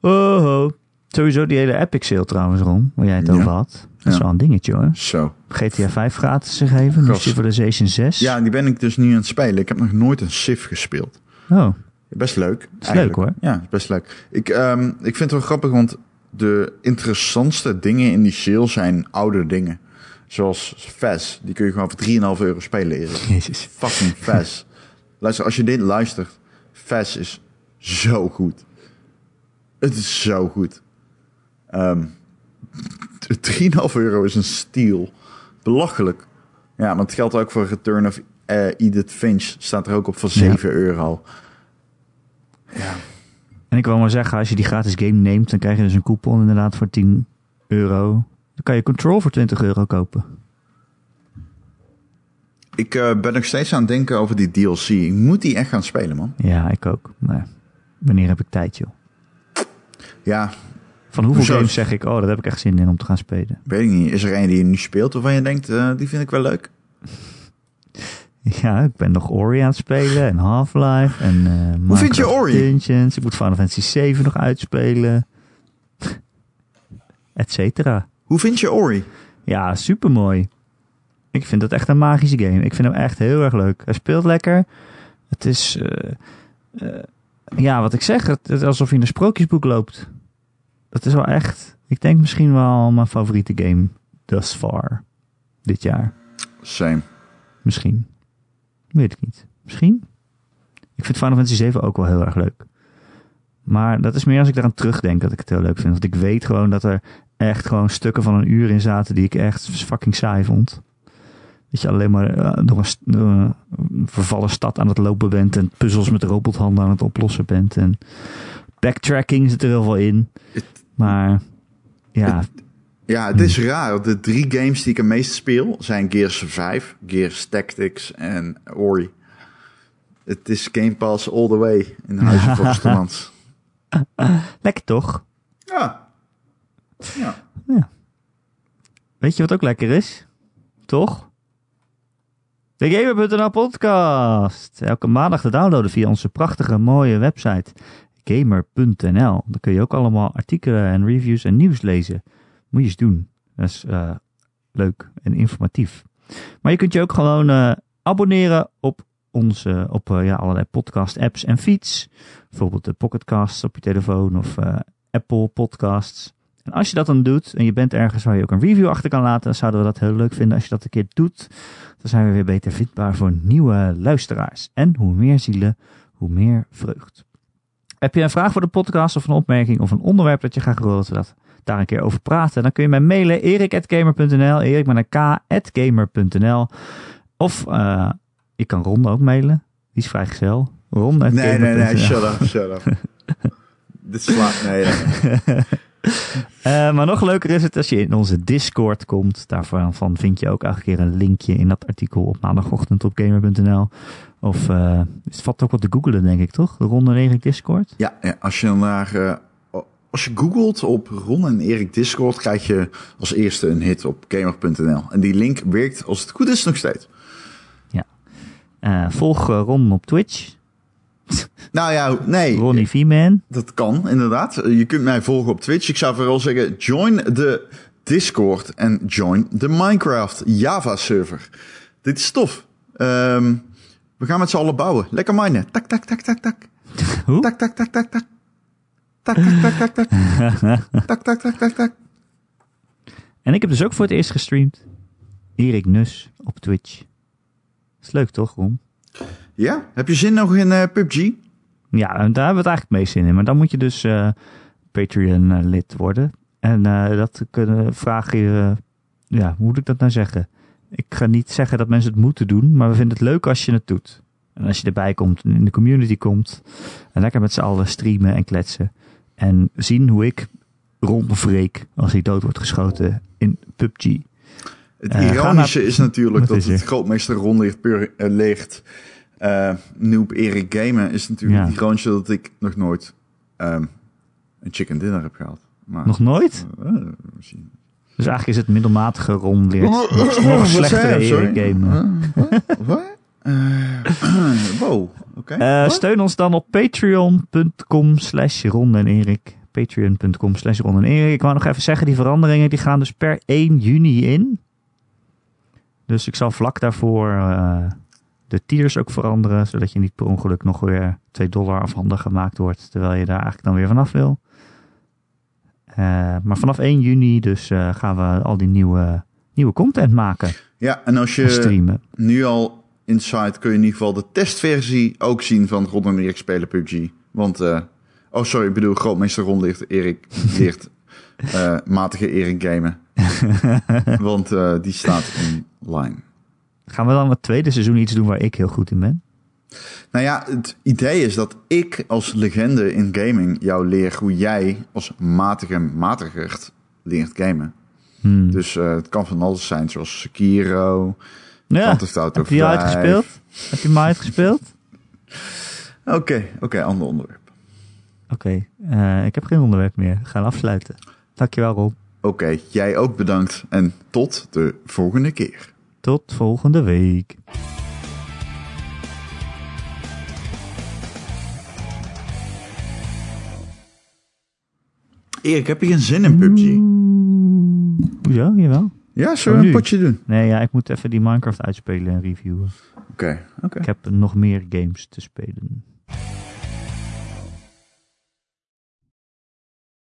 Oh, oh. Sowieso die hele Epic sale trouwens, Ron, waar jij het Ja. over had. Dat is Ja. wel een dingetje hoor. Zo. GTA 5 gratis te geven, nu. Civilization 6. Ja, die ben ik dus nu aan het spelen. Ik heb nog nooit een Civ gespeeld. Oh, Best leuk. is eigenlijk. leuk, hoor. Ja, best leuk. Ik, ehm, ik vind het wel grappig, want de interessantste dingen in die sale zijn oude dingen. Zoals Fez. Die kun je gewoon voor 3,5 euro spelen. Erik. *laughs* jezus. Fucking Fez. Luister, als je dit luistert. Fez is zo goed. Het is zo goed. Ehm 3,5 euro is een steal. Belachelijk. Ja, maar het geldt ook voor Return of eh, Edith Finch. Staat er ook op voor 7 euro. Ja. En ik wil maar zeggen, als je die gratis game neemt, dan krijg je dus een coupon inderdaad voor 10 euro. Dan kan je Control voor 20 euro kopen. Ik eh, ben nog steeds aan het denken over die DLC. Ik moet die echt gaan spelen, man. Ja, ik ook. Maar wanneer heb ik tijd, joh? Ja, Van hoeveel games zeg ik, oh, daar heb ik echt zin in om te gaan spelen. weet ik niet. Is er een die je nu speelt waarvan je denkt, eh, die vind ik wel leuk? *laughs* Ja, ik ben nog Ori aan het spelen en Half-Life en eh Hoe vind je Minecraft Ori? Dungeons. Ik moet Final Fantasy 7 nog uitspelen. *laughs* Et cetera. Hoe vind je Ori? Ja, supermooi. Ik vind dat echt een magische game. Ik vind hem echt heel erg leuk. Hij speelt lekker. Het is, eh, eh, ja, wat ik zeg, het het is alsof je in een sprookjesboek loopt. Dat is wel echt, ik denk misschien wel mijn favoriete game thus far. Dit jaar. Same. Misschien. Weet ik niet. Misschien. Ik vind Final Fantasy 7 ook wel heel erg leuk. Maar dat is meer als ik daaraan terugdenk dat ik het heel leuk vind. Want ik weet gewoon dat er echt gewoon stukken van een uur in zaten die ik echt fucking saai vond. Dat je alleen maar eh, door, een, st- door een vervallen stad aan het lopen bent en puzzels met robothanden aan het oplossen bent. En backtracking zit er heel veel in. Maar ja, Ja, het is raar. De drie games die ik het meest speel zijn Gears 5, Gears Tactics en Ori. Het is Game Pass all the way in Huizen Volkstemans. *laughs* lekker toch? Ja. Ja. Weet je wat ook lekker is? Toch? De Gamer.nl podcast. Elke maandag te downloaden via onze prachtige mooie website gamer.nl. Daar kun je ook allemaal artikelen en reviews en nieuws lezen. Moet je eens doen. Dat is eh, leuk en informatief. Maar je kunt je ook gewoon eh, abonneren op onze op eh, ja, allerlei podcast apps en feeds. Bijvoorbeeld de Pocketcasts op je telefoon of Apple Podcasts. En als je dat dan doet en je bent ergens waar je ook een review achter kan laten, zouden we dat heel leuk vinden als je dat een keer doet. Dan zijn we weer beter vindbaar voor nieuwe luisteraars. En hoe meer zielen, hoe meer vreugd. Heb je een vraag voor de podcast of een opmerking of een onderwerp dat je graag wil dat we dat daar een keer over praten? Dan kun je mij mailen erik.gamer.nl, erik met een. Of eh, je kan Ron ook mailen. Die is vrijgezel. Ron Nee, nee, nee. Shut up, shut up. *laughs* Dit slaat... Nee, nee. *laughs* Eh, maar nog leuker is het als je in onze Discord komt. Daarvan van vind je ook elke keer een linkje in dat artikel op maandagochtend op gamer.nl. Of eh, het valt ook wat te googelen, denk ik, toch? De Ronde Erik Discord. Ja, ja, als je naar... als je googelt op Ron en Erik Discord, krijg je als eerste een hit op gamer.nl. En die link werkt, als het goed is, nog steeds. Eh, volg eh, Ron op Twitch. *laughs* Nou ja, nee. Ronnie V-Man. Dat kan, inderdaad. Je kunt mij volgen op Twitch. Ik zou vooral zeggen, join de Discord en join de Minecraft Java server. Dit is tof. Ehm, we gaan met z'n allen bouwen. Lekker minen. Tak, tak, tak, tak, tak. Hoe? Tak, tak, tak, tak, tak. Tak, tak, tak, tak, tak. *laughs* Tak, tak, tak, tak, tak. En ik heb dus ook voor het eerst gestreamd. Erik Nus op Twitch. Is leuk toch, Ron? Ja, heb je zin nog in eh, PUBG? Ja, daar hebben we het eigenlijk het meest zin in. Maar dan moet je dus eh, Patreon-lid worden. En eh, dat kunnen vragen je... ja, hoe moet ik dat nou zeggen? Ik ga niet zeggen dat mensen het moeten doen, maar we vinden het leuk als je het doet. En als je erbij komt en in de community komt. En lekker met z'n allen streamen en kletsen. En zien hoe ik rondvreek als hij dood wordt geschoten in PUBG. Het Eh, ironische naar- is natuurlijk dat is het grootmeester Ron ligt, pur- eh, ligt eh, Noob Erik Gamen is natuurlijk Ja. het ironische dat ik nog nooit ehm, een chicken dinner heb gehad. Maar, Nog nooit? Misschien. Dus eigenlijk is het middelmatige Ron leert nog, Wat nog? Sorry? Erik game. Eh, wat? Eh, *clears throat* wow, oké. Eh, steun ons dan op patreon.com slash Ron en Erik. Patreon.com slash Ron en Erik. Ik wou nog even zeggen, die veranderingen die gaan dus per 1 juni in. Dus ik zal vlak daarvoor eh, de tiers ook veranderen. Zodat je niet per ongeluk nog weer 2 dollar afhandig gemaakt wordt. Terwijl je daar eigenlijk dan weer vanaf wil. Maar vanaf 1 juni dus gaan we al die nieuwe, nieuwe content maken. Ja, en als je nu al inside kun je in ieder geval de testversie ook zien van Ron en Erik spelen PUBG. Want, eh, oh sorry, ik bedoel, grootmeester Ron leert Erik, *laughs* leert eh, matige Erik gamen. *laughs* Want eh, die staat online. Gaan we dan het tweede seizoen iets doen waar ik heel goed in ben? Nou ja, het idee is dat ik als legende in gaming jou leer hoe jij als matige matigerd leert gamen. Hmm. Dus het kan van alles zijn, zoals Sekiro, ja. Heb je die 5. uitgespeeld? Heb je hem uitgespeeld? *laughs* Oké, oké, ander onderwerp. Oké, eh, ik heb geen onderwerp meer. We gaan afsluiten. Dankjewel Rob. Oké, jij ook bedankt en tot de volgende keer. Tot volgende week. Erik, heb je geen zin in PUBG? Hoezo? Jawel. Ja, zullen Oh, we een potje doen? Nee, ja, ik moet even die Minecraft uitspelen en reviewen. Oké, oké. Ik heb nog meer games te spelen.